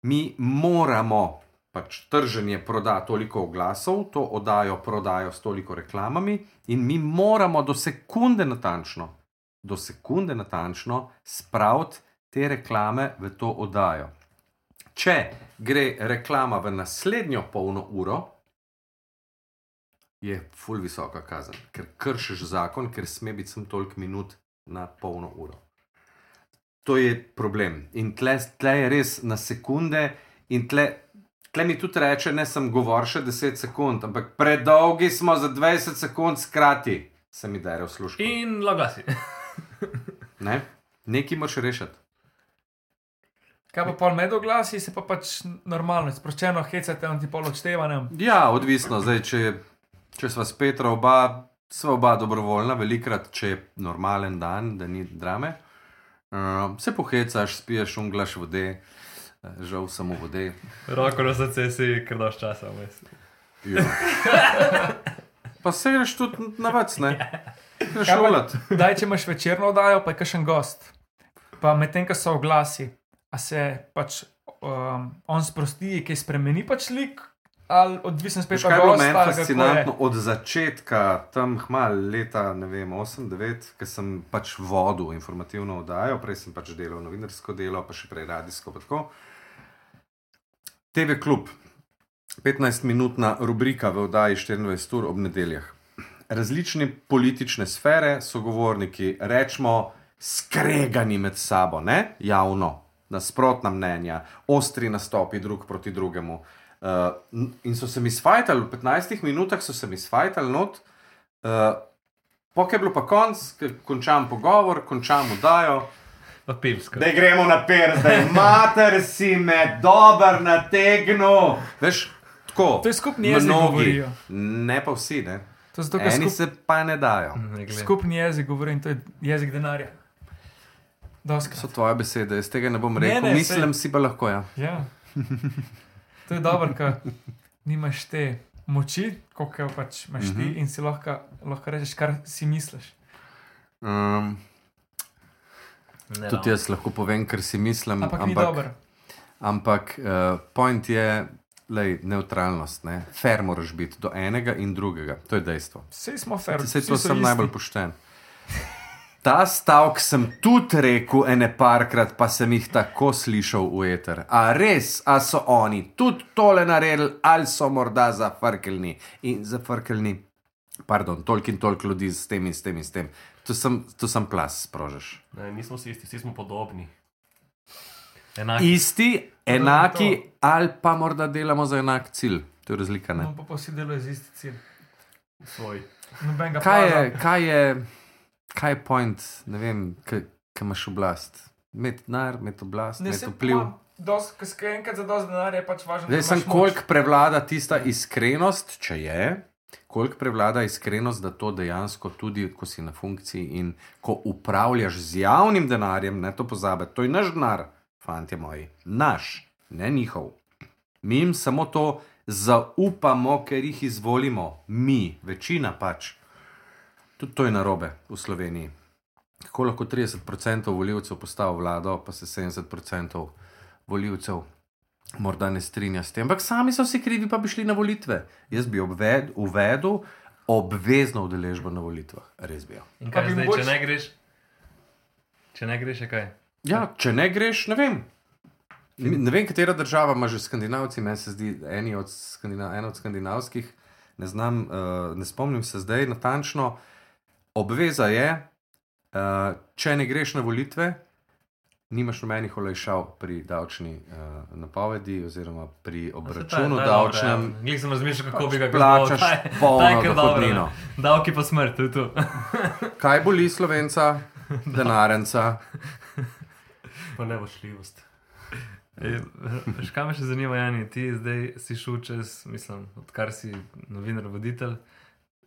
Mi moramo pač trženje proda toliko oglasov, to oddajo prodajo s toliko reklamami, in mi moramo do sekunde natančno, do sekunde natančno spraviti te reklame v to oddajo. Če gre reklama v naslednjo polno uro, je ful visoka kazen, ker kršiš zakon, ker sme biti sem toliko minut na polno uro. To je problem. In tle, tle je res na sekunde, in tle, tle mi tudi reče, ne sem govor še 10 sekund, ampak predolgi smo za 20 sekund, skrati se mi dere v službo. In logasi. (laughs) Ne? Nekaj moraš rešiti. Kaj pa pol med oglasi, se pa pač normalno, sproščeno hecate, on ti pol odšteva. ne vem. Ja, odvisno, zdaj, če, če sva s Petro oba, sva oba dobrovoljna, velikrat, če je normalen dan, da ni drame. Uh, se pohecaš, spiješ, unglaš vode, eh, žal samo vode. Roko na srce si, ker daš časa vmes. Ja. Pa se greš tudi na vac, ne? Greš Kaj pa- šolat. Daj, če imaš večerno oddajo, pa je kakšen gost. Pa medtem, ko so oglasi, a se pač um, on sprosti, ki spremeni pač lik, ali odvisen spet od kaj je bilo meni kako fascinantno od začetka, tam hmal leta, ne vem, 8-9, ker sem pač vodil informativno oddajo, prej sem pač delal novinarsko delo, pa še prej radijsko. TV klub, 15-minutna rubrika v oddaji 24 ur ob nedeljah. Različne politične sfere, sogovorniki, rečemo, skregani med sabo, ne? javno, nasprotna mnenja, ostri nastopi drug proti drugemu. Uh, in so se mi svajtali, v 15 minutah so se mi svajtali not, uh, pok je bilo pa konc, končam pogovor, končam oddajo. Pivsko. Da gremo na per, zdaj mater si me dober nategnil. Veš, tako. To je skupni jezik, govorijo. Ne pa vsi, ne. To je zato, ker Eni skup, se pa ne dajo. Ne skupni jezik govori in to je jezik denarja. Doskrat. So tvoje besede, jaz tega ne bom Ne, rekel, ne, mislim si pa lahko. Ja. Ja. (laughs) To je dobro, ker nimaš te moči, kot jo pač imaš ti, Mhm. in si lahko, lahko rečeš, kar si misliš. Um, Ne tudi ravno. jaz lahko povem, kar si mislim. Ampak, ampak ampak uh, point je, lej, neutralnost, ne? fair moraš biti do enega in drugega, to je dejstvo. Vsi smo fair, Vse vsi to sem isti. najbolj pošten. Ta stavek sem tudi rekel ene parkrat, pa sem jih tako slišal v eter. A res, a so oni tudi tole naredili, ali so morda zafrkljni in zafrkljni. Pardon, toliko in toliko ljudi s tem in s tem in s tem. To sem, to sem plas, sprožiš. Ne, nismo vsi isti, vsi smo podobni. Enak. Isti, enaki, ali pa morda delamo za enak cilj. To je razlika. Ne? No, pa, pa vsi delajo z isti cilj. Svoj. Kaj je, kaj je, kaj je point, ne vem, kaj imaš oblast? Imeti denar, imeti oblast, Ne se vpliv. Enkrat za dosti denarja, je pač važno, Zdaj da sem, koliko prevlada tista iskrenost, če je, koliko prevlada iskrenost, da to dejansko tudi, ko si na funkciji in ko upravljaš z javnim denarjem, ne to pozabi, to je naš denar, fanti moji, naš, ne njihov. Mi jim samo to zaupamo, ker jih izvolimo, mi, večina pač. Tudi to je narobe v Sloveniji. Kako lahko 30% voljivcev postavi vlado, pa se 70% voljivcev morda ne strinja s tem, ampak sami so si krivi, pa bi šli na volitve. Jaz bi obved, uvedel obvezno udeležbo na volitvah, res bi jo. In Pa kaj bi zdaj, mogoče- če ne greš? Če ne greš, je kaj? Ja, če ne greš, ne vem. Ne vem, katera država ima že skandinavci, meni se zdi eni od, skandina, ena od skandinavskih, ne znam, uh, ne spomnim se zdaj natančno. Obveza je, uh, če ne greš na volitve, nimaš nobenih olajšav pri davčni uh, napovedi oziroma pri obračunu davčnem. Glej sem razmišljal, kako bi ga Plačaš kaznoval. Taj- polno taj dohodnino. Davki pa smrt, to je to. (laughs) Kaj boli slovenca, (laughs) denarenca? (laughs) Pa nevošljivost. Veš, kaj me še zanima, Jani? Ti zdaj si šel čez, mislim, odkar si novinar, voditelj,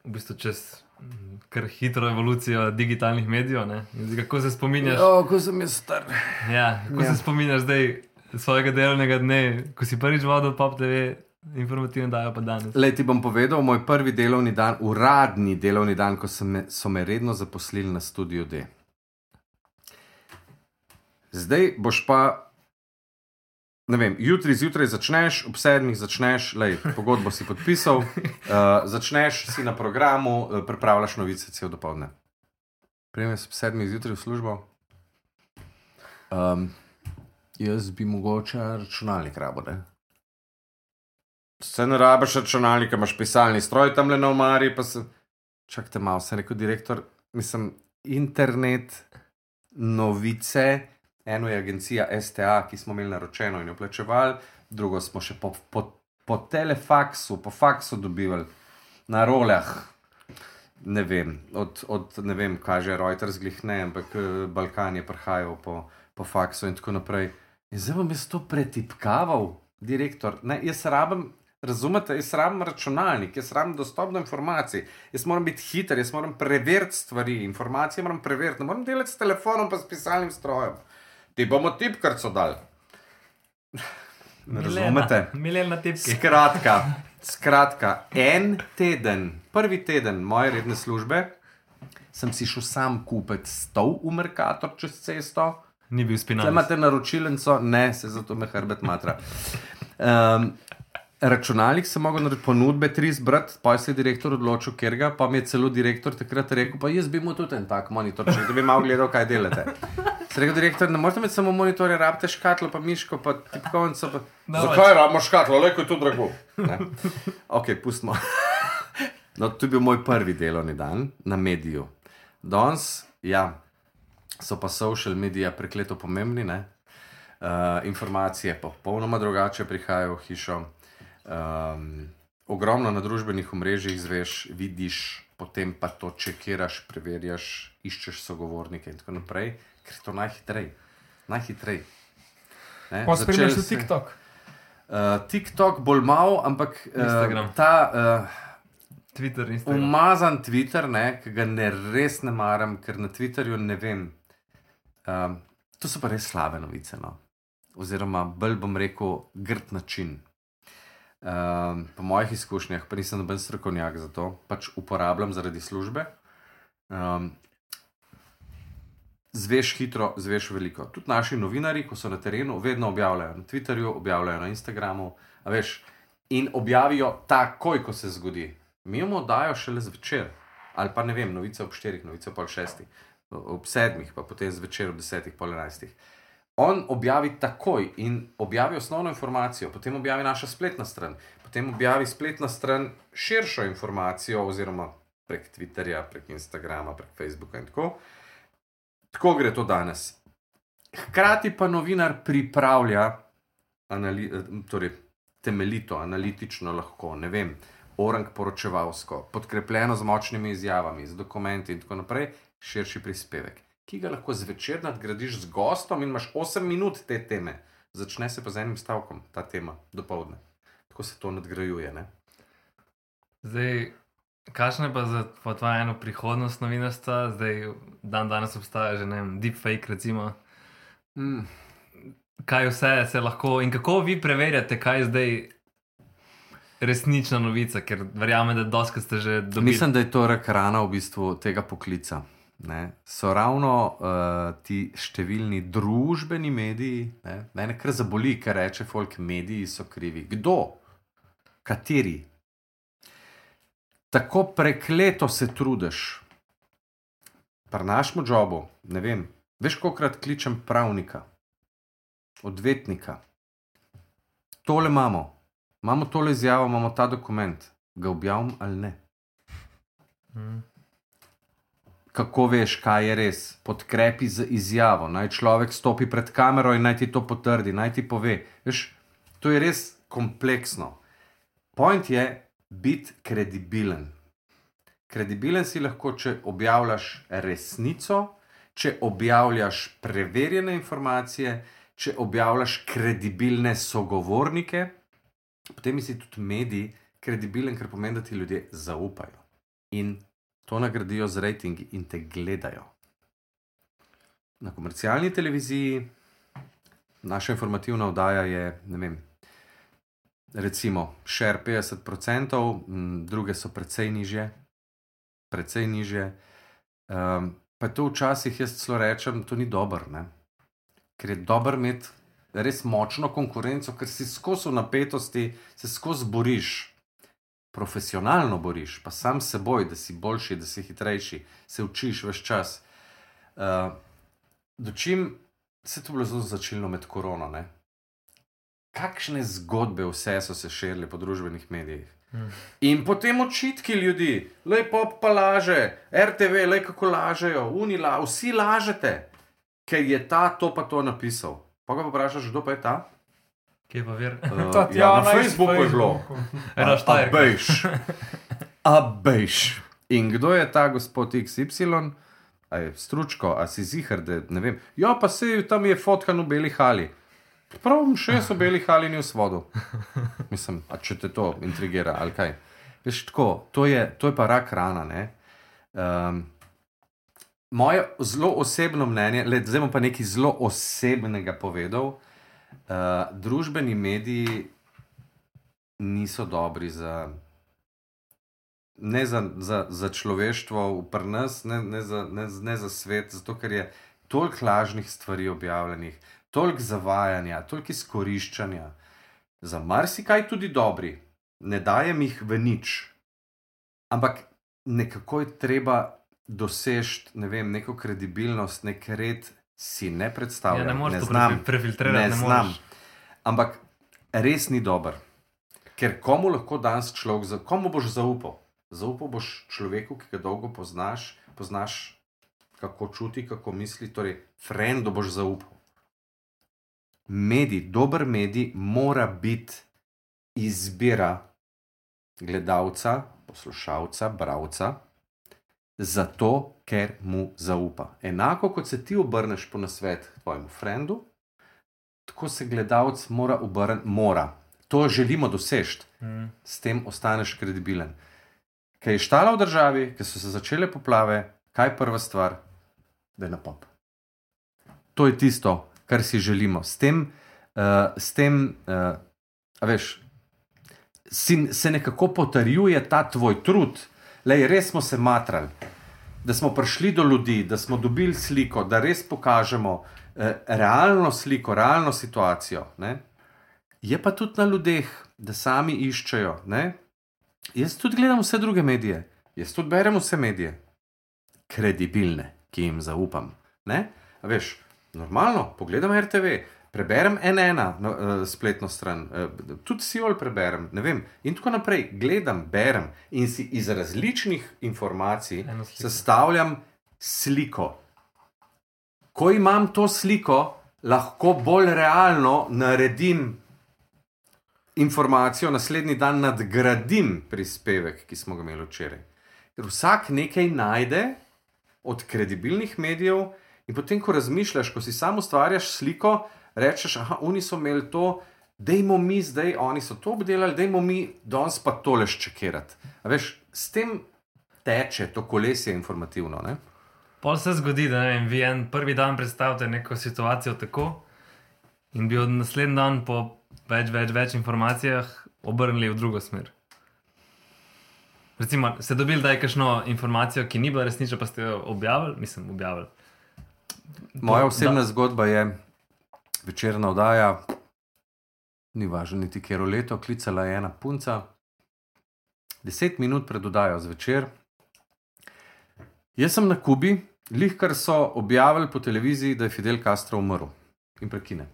v bistvu čez mm, kar hitro evolucijo digitalnih medijev. zdaj, Kako se spominjaš? O, ko sem jaz star. Ja, kako Ja. se spominjaš zdaj svojega delovnega dne, ko si prvič vodil Pop TV, informativno dajo pa danes. Le ti bom povedal, moj prvi delovni dan, uradni delovni dan, ko me, so me redno zaposlili na studiu D. Zdaj boš pa, ne vem, jutri zjutraj začneš, ob sedmih začneš, lej, pogodbo si podpisal, uh, (laughs) začneš si na programu, uh, pripravljaš novice cel dopoledne. Prijemeš ob sedmih zjutraj v službo. Um, jaz bi mogoče računalnik rabo, ne? Se ne rabiš računalnika, imaš pisalni stroj tam le na omari, pa se. Čakajte malo, sem rekel direktor, mislim, internet, novice, eno je agencija STA, ki smo imeli naročeno in jo plačevali, drugo smo še po, po, po telefaksu, po faksu dobivali, na rolah. Ne vem, od, od ne vem, kaj že Reuters glih ne, ampak eh, Balkan je prihajal po, po faksu in tako naprej. In zdaj bom jaz to pretipkaval, direktor. Ne, jaz rabim, razumete, jaz rabim računalnik, jaz rabim dostop do informacij, jaz moram biti hiter, jaz moram preveriti stvari, informacije moram preveriti, ne moram delati s telefonom, pa s pisalnim strojem. Ti bomo tipkarco dal. Razumete? Milena tipki. Skratka, (laughs) skratka, en teden, prvi teden moje redne službe, sem si šel sam kupiti stol v Merkator čez cesto. Ni bil Če spinal. imate naročilenco, ne, se zato me hrbet matra. Um, računalnik sem mogel narediti ponudbe, tri zbrati, pa se je direktor odločil, ker ga, pa mi je celo direktor takrat rekel, pa jaz bi mu tudi en tak monitor, če bi malo gledal, kaj delate. Sem rekel, direktor, ne morete imeti samo monitorje, rabite škatlo, pa miško, pa tipkovnico. Pa... Zakaj rabimo škatlo, le ko je to drago? Ne. Ok, pustimo. No, to je bil moj prvi delovni dan na mediju. Danes, ja, so pa social mediji prekleto pomembni, ne? Uh, informacije pa popolnoma drugače prihajajo v hišo. Um, ogromno na družbenih omrežjih zveš, vidiš, potem pa to čekiraš, preverjaš, iščeš sogovornike in tako naprej, ker je to najhitreje. Ne, Pa spremljaš tudi TikTok. Uh, TikTok bolj mal, ampak uh, Instagram. ta uh, Twitter, Instagram. umazan Twitter, ne, ki ga ne res ne maram, ker na Twitterju ne vem. Um, to so pa res slabe novice. No. Oziroma, bolj bom rekel, grd način. Um, po mojih izkušnjah, pa nisem noben strokovnjak za to, pač uporabljam zaradi službe. Um, zveš hitro, zveš veliko. Tudi naši novinari, ko so na terenu, vedno objavljajo na Twitterju, objavljajo na Instagramu, veš, in objavijo takoj, ko se zgodi. Mi jim oddajo šele zvečer, ali pa ne vem, novice ob 4, novice ob pol 6, ob 7, pa potem zvečer ob 10, pol 11. On objavi takoj in objavi osnovno informacijo, potem objavi naša spletna stran, potem objavi spletna stran širšo informacijo, oziroma prek Twitterja, prek Instagrama, prek Facebooka in tako. Tako gre to danes. Hkrati pa novinar pripravlja, anali, eh, torej temeljito, analitično, lahko, ne vem, orang poročevalsko, podkrepljeno z močnimi izjavami, z dokumenti in tako naprej, širši prispevek, ki ga lahko zvečer nadgradiš z gostom in imaš 8 minut te teme. Začne se pa z enim stavkom ta tema, dopoledne. Tako se to nadgrajuje. Ne? Zdaj, kakšna je pa za tvoje eno prihodnost novinarstva, zdaj dan danes obstaja že ne vem, deepfake recimo. Mm. Kaj vse se lahko in kako vi preverjate, kaj je zdaj resnična novica, ker verjamem, da doskrat ste že dobili. Mislim, da je to rak rana v bistvu tega poklica. Ne? So ravno uh, ti številni družbeni mediji, ne? mene kar zaboli, kar reče folk, mediji so krivi. Kdo? Kateri? Tako prekleto se trudiš, pri našem jobu, ne vem, veš, kolikrat kličem pravnika, odvetnika. Tole imamo, imamo tole izjavo, imamo ta dokument, ga objavim ali ne. Mm. kako veš, kaj je res, podkrepi z izjavo. Naj človek stopi pred kamero in naj ti to potrdi, naj ti pove. Veš, to je res kompleksno. Point je biti kredibilen. Kredibilen si lahko, če objavljaš resnico, če objavljaš preverjene informacije, če objavljaš kredibilne sogovornike, potem si tudi medij kredibilen, ker pomeni, da ti ljudje zaupajo. In to nagradijo z rejtingi in te gledajo. Na komercialni televiziji naša informativna oddaja je, ne vem, recimo, šer 50%, m, druge so precej niže, precej niže. Um, pa to včasih jaz celo rečem, to ni dobro, ne? ker je dobro imeti res močno konkurenco, ker si skozi napetosti, se skozi boriš profesionalno boriš, pa sam s seboj, da si boljši, da si hitrejši, se učiš vse čas. Uh, dočim se to bilo zelo začelno med korono. Ne? Kakšne zgodbe vse so se širile po družbenih medijih. In potem očitki ljudi, lepo pa laže, RTV, le kako lažejo, unila, vsi lažete, ker je ta to pa to napisal. Pa ga vprašaš, kdo pa je ta? Kje pa vir? (laughs) Uh, Tatjana ja, na iz Facebooku je bilo. Ena štajerka. Abejš. Abejš. In kdo je ta gospod XY? A je stručko, a si zihar, da ne vem. Ja, pa se tam je fotkan v beli hali. Prav, še so beli hali ni v svodu. Mislim, če te to intrigira ali kaj. Veš, tako, to je, to je pa rak rana. ne. Um, moje zelo osebno mnenje, le, zdaj bom pa nekaj zelo osebnega povedal. Uh, družbeni mediji niso dobri za, ne za, za, za človeštvo, pri nas, ne, ne, za, ne, ne za svet, zato ker je toliko lažnih stvari objavljenih, toliko zavajanja, toliko izkoriščanja, za marsikaj tudi dobri, ne dajem jih v nič. Ampak nekako je treba doseči ne vem, neko kredibilnost, nek red, si ne Ja, predstavljam. ne moreš to prefiltrirati. Ne Ne znam. Ampak res ni dober. Ker komu lahko danes človek, za, komu boš zaupal? Zaupal boš človeku, ki ga dolgo poznaš, poznaš, kako čuti, kako misli, torej, frendu boš zaupal. Medij, dober medij mora biti izbira gledalca, poslušalca, bralca, zato ker mu zaupa. Enako kot se ti obrneš po nasvet tvojemu frendu, tako se gledalec mora obrniti, mora. To želimo doseči, Mm. s tem ostaneš kredibilen. Ker je štala v državi, ker so se začele poplave, kaj je prva stvar, da je na pop. To je tisto, kar si želimo. S tem, uh, s tem uh, a veš, si, se nekako potrjuje ta tvoj trud. Lej, res smo se matrali, da smo prišli do ljudi, da smo dobili sliko, da res pokažemo eh, realno sliko, realno situacijo. Ne? Je pa tudi na ljudeh, da sami iščejo. Ne? Jaz tudi gledam vse druge medije, jaz tudi berem vse medije, kredibilne, ki jim zaupam. Veš, normalno, pogledam RTV, preberem NN, no, uh, spletno stran, uh, tudi Siol preberem, ne vem, in tako naprej. Gledam, berem in si iz različnih informacij sestavljam sliko. Ko imam to sliko, lahko bolj realno naredim informacijo, naslednji dan nadgradim prispevek, ki smo ga imeli včeraj. Ker vsak nekaj najde od kredibilnih medijev, in potem, ko razmišljaš, ko si sam ustvarjaš sliko, rečeš, ah, oni so imeli to, dajmo mi zdaj, oni so to obdelali, dajmo mi danes pa tole ščekirati. A Veš, s tem teče to kolesje informativno. Ne? Pol se zgodi, da ne vi en prvi dan predstavite neko situacijo tako, in bi od naslednji dan po več, več, več informacijah obrnili v drugo smer. Recimo, ste dobili daj kakšno informacijo, ki ni bila resnična, pa ste jo objavili, mislim, objavili. Moja osebna da. zgodba je večerna oddaja, ni važno niti kjer leto, klicala je ena punca, deset minut pred oddajo zvečer. Jaz sem na Kubi, lih kar so objavili po televiziji, da je Fidel Castro umrl in prekine.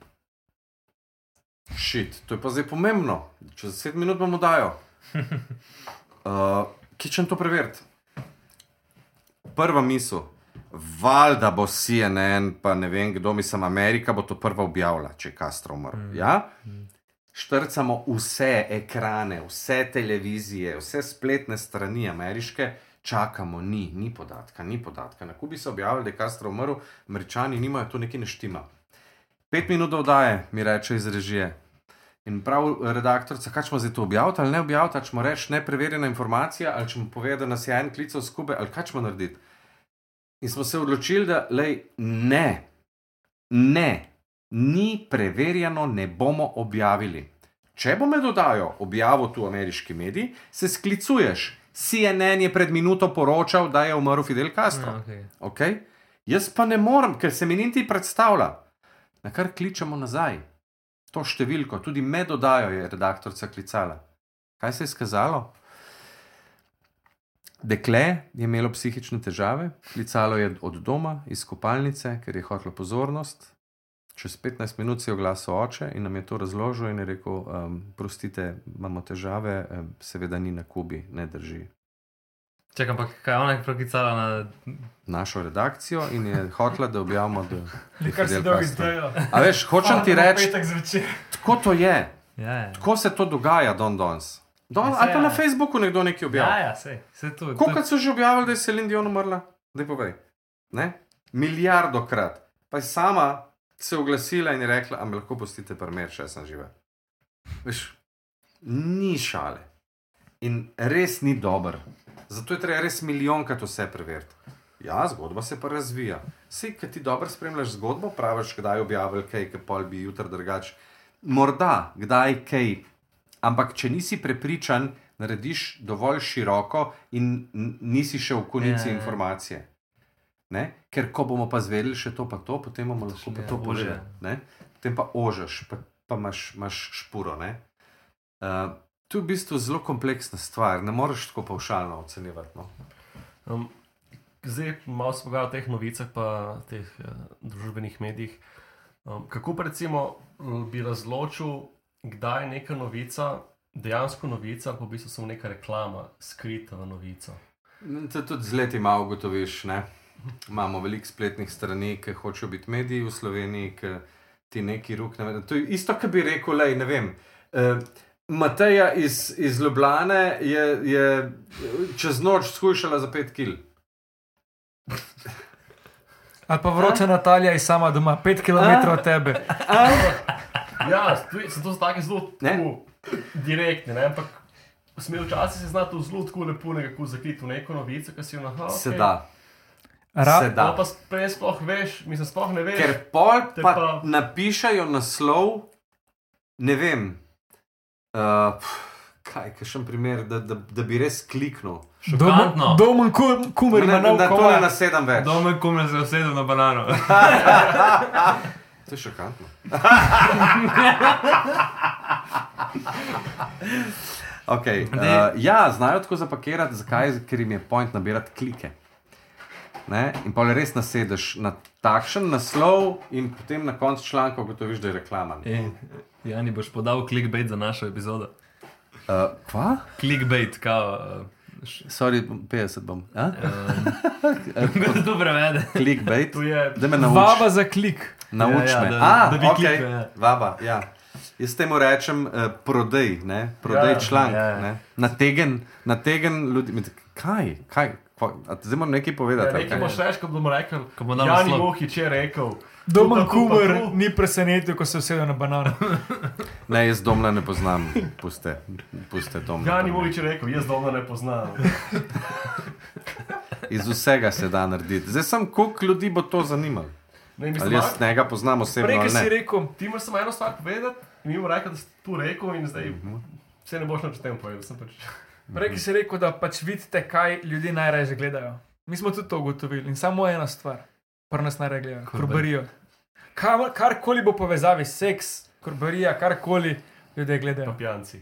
Šit, to je pa zdaj pomembno, čez deset minut bomo dajo. (laughs) Uh, Kičem to preveriti. Prva misel, valjda bo CNN, pa ne vem kdo, mislim, Amerika bo to prva objavila, če je Castro umrl. Mm. Ja? Štrcamo vse ekrane, vse televizije, vse spletne strani ameriške, čakamo, ni, ni podatka, ni podatka. Na Kubi so objavili, da je Castro umrl, američani nimajo to nekaj neštima. Pet minut oddaje, mi reče iz režije. In prav redaktorica, kaj ćemo zdaj to objaviti ali ne objaviti, ali ćemo reči nepreverjena informacija, ali ćemo povedati, da nas je en klical skupaj, ali kaj ćemo narediti. In smo se odločili, da lej, ne, ne, ni preverjeno, ne bomo objavili. Če bo med dodajo objavil tu ameriški medij, se sklicuješ. CNN je pred minuto poročal, da je umrl Fidel Castro. Ja, okay. Okay? Jaz pa ne morem, ker se mi niti predstavlja. Na kar kličemo nazaj. To številko, tudi med dodajo je redaktorica klicala. Kaj se je skazalo? Dekle je imelo psihične težave, klicalo je od doma, iz kopalnice, ker je hotelo pozornost. Čez 15 minut se je oglasil oče in nam je to razložil in je rekel: um, Prostite, imamo težave, um, seveda ni na Kubi, ne drži. Čakaj, ampak kaj je ona proklicala na. Našo redakcijo in je hotela, da objavimo. Da, Ne kar si Fidel dolgo Castro. izdajo. A veš, hočem ti reči, tako to je, Ja, ja. tako se to dogaja, Don Dons. Don, Ja, ali pa ja. na Facebooku nekdo nekaj Ja, objavlja. ja, sej, sej to. Koliko so že objavili, da je Celine Dion umrla? Daj povej. Ne? Milijardo krat. Pa je sama se oglasila in je rekla, a me lahko pustite primer, če sem živa. Veš, ni šale. In res ni dober. Zato je treba res milijonkrat vse preveriti. Ja, zgodba se pa razvija. Sej, ki ti dobro spremljaš zgodbo, praviš, kdaj objavil kaj, ki pol bi jutri drugač. Morda, kdaj kaj. Ampak, če nisi prepričan, narediš dovolj široko in nisi še v konici Ja, ja. informacije. Ne? Ker ko bomo pa zvedeli še to, pa to, potem bomo lahko pa Ja, to povedali. ne. Potem pa ožeš, pa, pa imaš, imaš špuro. ne. Uh, to je v bistvu zelo kompleksna stvar, ne moreš tako pavšalno ocenjevati. No. Um, zdaj, malo smo govorili o teh novicah, pa teh uh, družbenih medijih. Um, kako recimo l- bi razločil, kdaj je neka novica dejansko novica, ali pa v bistvu samo neka reklama, skrita v novico. To tudi z leti malo ugotoviš. Ne? Imamo veliko spletnih strani, ki hočejo biti mediji v Sloveniji, ki ti neki rok ne vedo. To je isto, kar bi rekel, lej, ne vem. Uh, Mateja iz, iz Ljubljane je, je čez noč skušala za pet kil. Ali pa vroča Natalija iz sama doma, pet km od tebe. Ja, tu- so to so take zelo Ne. tako direktne, ne? ampak smel včasih se zna to zelo tako lepo nekako zakriti v neko novico, ki si jo nahajal. Se da. Ra Se da. Pa prej sploh veš, mislim, sploh ne veš. Ker pol pa, pa- napišajo naslov, ne vem. Uh, kaj, kakšen primer, da, da, da bi res kliknil. Šokantno. Domen kumer ima Da, nov da to ne komad. nasedam več. Domen kumne se usedem na banano. (laughs) (laughs) To je šokantno. (laughs) okay, uh, ja, znajo tako zapakirati, zakaj? Ker jim je point nabirati klike. Ne? In pa res nasedeš na takšen naslov, in potem na koncu članka ugotoviš, da je reklama. Ej, Jani, boš podal clickbait za našo epizodo. Uh, kva? Clickbait, kao. Uh, Sorry, 50 bom. A? (laughs) Kako se to prevede? Clickbait. Da me nauči. Vaba za klik. Nauči Ja, ja, me. da- A, da bi ok, klikal, ja. Vaba, ja. Jaz temu rečem uh, prodaj, ne? prodaj Ja, ja, članek. ja, Ja. Nategen, nategen ljudi. Kaj? kaj? Zdaj moram nekaj povedati. Ja, nekaj kaj? boš rekel, ko bomo rekli, Jani. Mohič je rekel. Domen kumer ni presenetil, ko se usedel na banano. (laughs) Ne, jaz domla ne poznam. Puste, puste domla. Jani Mohič je rekel, jaz doma ne poznam. (laughs) Iz vsega se da narediti. Zdaj sem, koliko ljudi bo to zanimalo. Ne, Ali jaz njega poznam osebno Prej, ki si ne. rekel, ti moraš samo eno stvar povedati mi bomo rekli, da si tu rekel in zdaj Mhm. vse ne boš o tem povedal. Sem pač... prej, ki si rekel, da pač vidite, kaj ljudje najraje gledajo. Mi smo tudi to ugotovili in samo ena stvar, prvo nas najraje gledajo, kurbarijo. Kar, karkoli bo povezavi, seks, kurbarija, karkoli ljudje gledajo. Pa pijanci.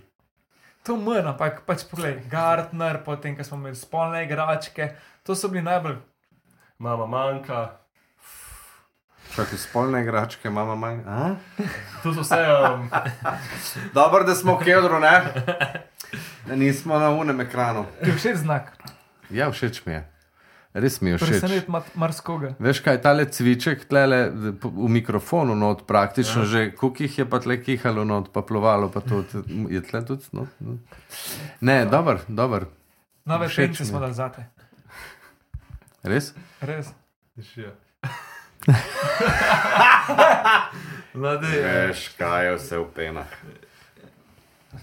To manj, ampak pač poglej, Gartner, potem, ko smo imeli spolne igračke, to so bili najbolj. Mama manjka. Čakaj, spolne igračke, imamo manj. A? (laughs) Tu so vse. Um, (laughs) Dobro, da smo v kedru, ne? Da (laughs) nismo na unem ekranu. Ti všeč znak, Ja, všeč mi je. Res mi je všeč. presenet mat- marskoga. Veš kaj, ta cviček tlele v mikrofonu, not, praktično ja. že, koliko jih je pa tle kihalo, not, pa plovalo, pa to je tle tudi. No, no. Ne, dober, dober. Nove Všeč pence mi smo je. dali zate. Res? Res. Mlade, (laughs) Veš, kaj je vse v penah.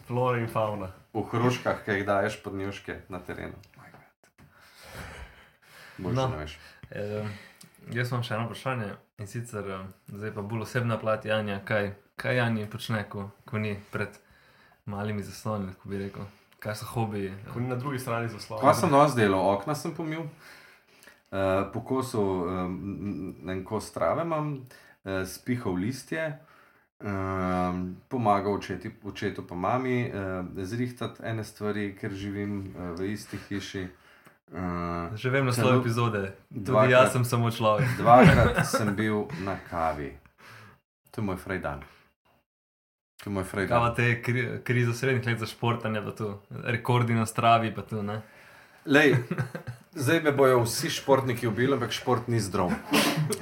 flora in fauna. V hruškah, ki jih daješ pod njuške na terenu. Boš No. ne veš. eh, jaz imam še eno vprašanje in sicer eh, zdaj pa bolj osebna plat Janja. Kaj, kaj Jani počne, ko, ko ni pred malimi zasloni, ko bi rekel? Kaj so hobiji? Ko ni na drugi strani zaslona. Kaj sem danes delal? Okna sem pomil, uh, po kosu um, en kos trave imam, uh, spihal listje, um, pomagal očeti, očetu pa mami, uh, zrihtati ene stvari, ker živim uh, v isti hiši. Uh, Že vem naslov epizode. Tudi dvakrat- jaz sem samo človek. (laughs) (laughs) dvakrat sem bil na kavi. To je moj frajdan. To je moj frajdan. pa te kri, krize srednjih let za športanje, pa tu rekordi na stravi, pa tu ne. Lej, (laughs) zdaj me bojo vsi športniki ubili, ampak šport ni zdrav.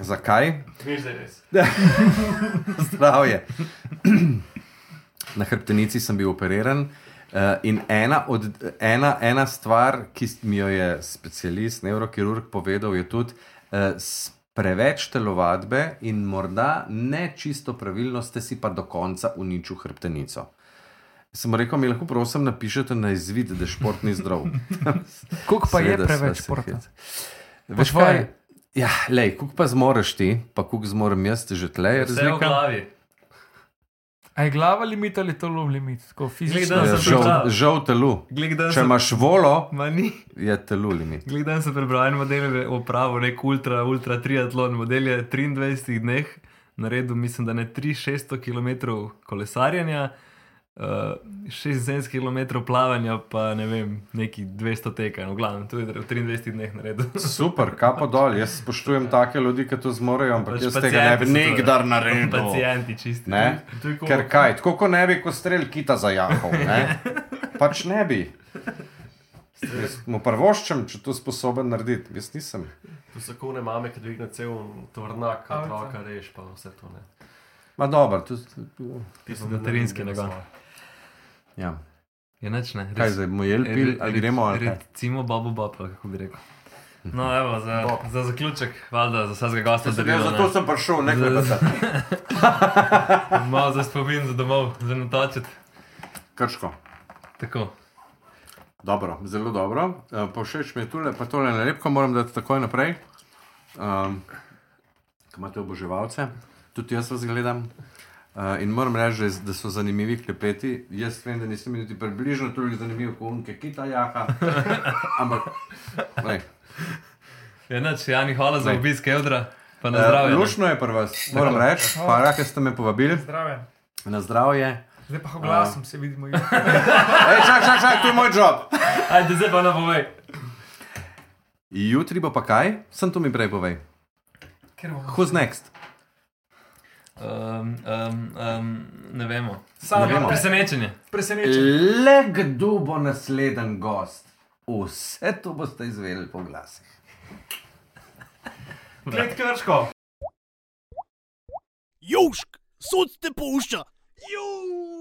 Zakaj? Veš, da je res. (clears throat) Zdravje. Na hrbtenici sem bil operiran. Uh, in ena, od, ena, ena stvar, ki mi jo je specialist, neurokirurg povedal, je tudi, uh, preveč telovadbe in morda ne čisto pravilno ste si pa do konca uničil hrbtenico. Sem rekel, mi lahko prosim napišete na izvid, da šport ni zdrav. (laughs) Koliko pa je Seveda sva preveč športa? Veš kaj? Ja, lej, koliko pa zmoreš ti, pa koliko zmorem jaz, že tleh je Vse v razlika. glavi. A je glava limit ali telo limit? Tako fizično. Ja, žal, žal telu. Glej, da Če sem, imaš volo, ma ni. je telu limit. Glej, da sem prebral en model, je opravil nek ultra, ultra triatlon. Model je 23 dneh, naredil mislim, da ne 3-600 km kolesarjenja, uh, 76 km plavanja, pa ne vem, neki 200 teka. No, to je v 23 dneh naredil. (laughs) Super, kapo dol. Jaz spoštujem take ljudi, ki to zmorejo, ampak Pač jaz tega ne bi nikdar naredil. Pacijenti čisti. Ne? Ker kaj, tako kot ne bi, ko strelj kita zajahal. Ne? (laughs) Pač ne bi. Jaz mu prvoščem, če to sposoben narediti. Jaz nisem. To so kone mame, ki dvigne cel tovrnak, Avto. otroka reš, pa vse to ne. Ma dobro, to, Ti so Materinski naredili nagon. Ja. Je nič ne. Kaj zdaj, bomo jeli pil, ali gremo ali kaj? Recimo Bobo Bob, ali kako bi rekel. (laughs) No, evo, za, za zaključek, valjda, za vsakega gosta, Ja, zato sem prišel, ne Za- klepetati. (laughs) malo za spomin, za domov, za natočiti. Krško. Tako. Dobro, zelo dobro. Uh, pa všeč mi je tole, pa tole nalepko moram dati takoj naprej. Um, Ko imate oboževalce, tudi jaz vas gledam. Uh, in moram reči, da, so zanimivi klepeti. Jaz vem, da nisem niti približno toliko zanimiv kot unke kita jaha. (laughs) Ampak, lej, Je noč, Jani, hvala za obisk Evdra, pa na eh, zdravje. ne. luštno je pri vas, moram reči. Hvala, ker ste me povabili Zdravo. na zdravje. Zdaj pa oglasom se vidimo. (laughs) Ej, čak, čak, čak, to je moj job. Ajde, zdaj pa na povej. Jutri bo pa kaj? Sem to mi prej povej. Who's next? Um, um, um, ne vemo. Samo Ne vemo. Presenečenje. presenečen. Le kdo bo naslednji gost? Vse to boste izvedeli po glasih. Klet krško! Južk, sod te pušča. Južk.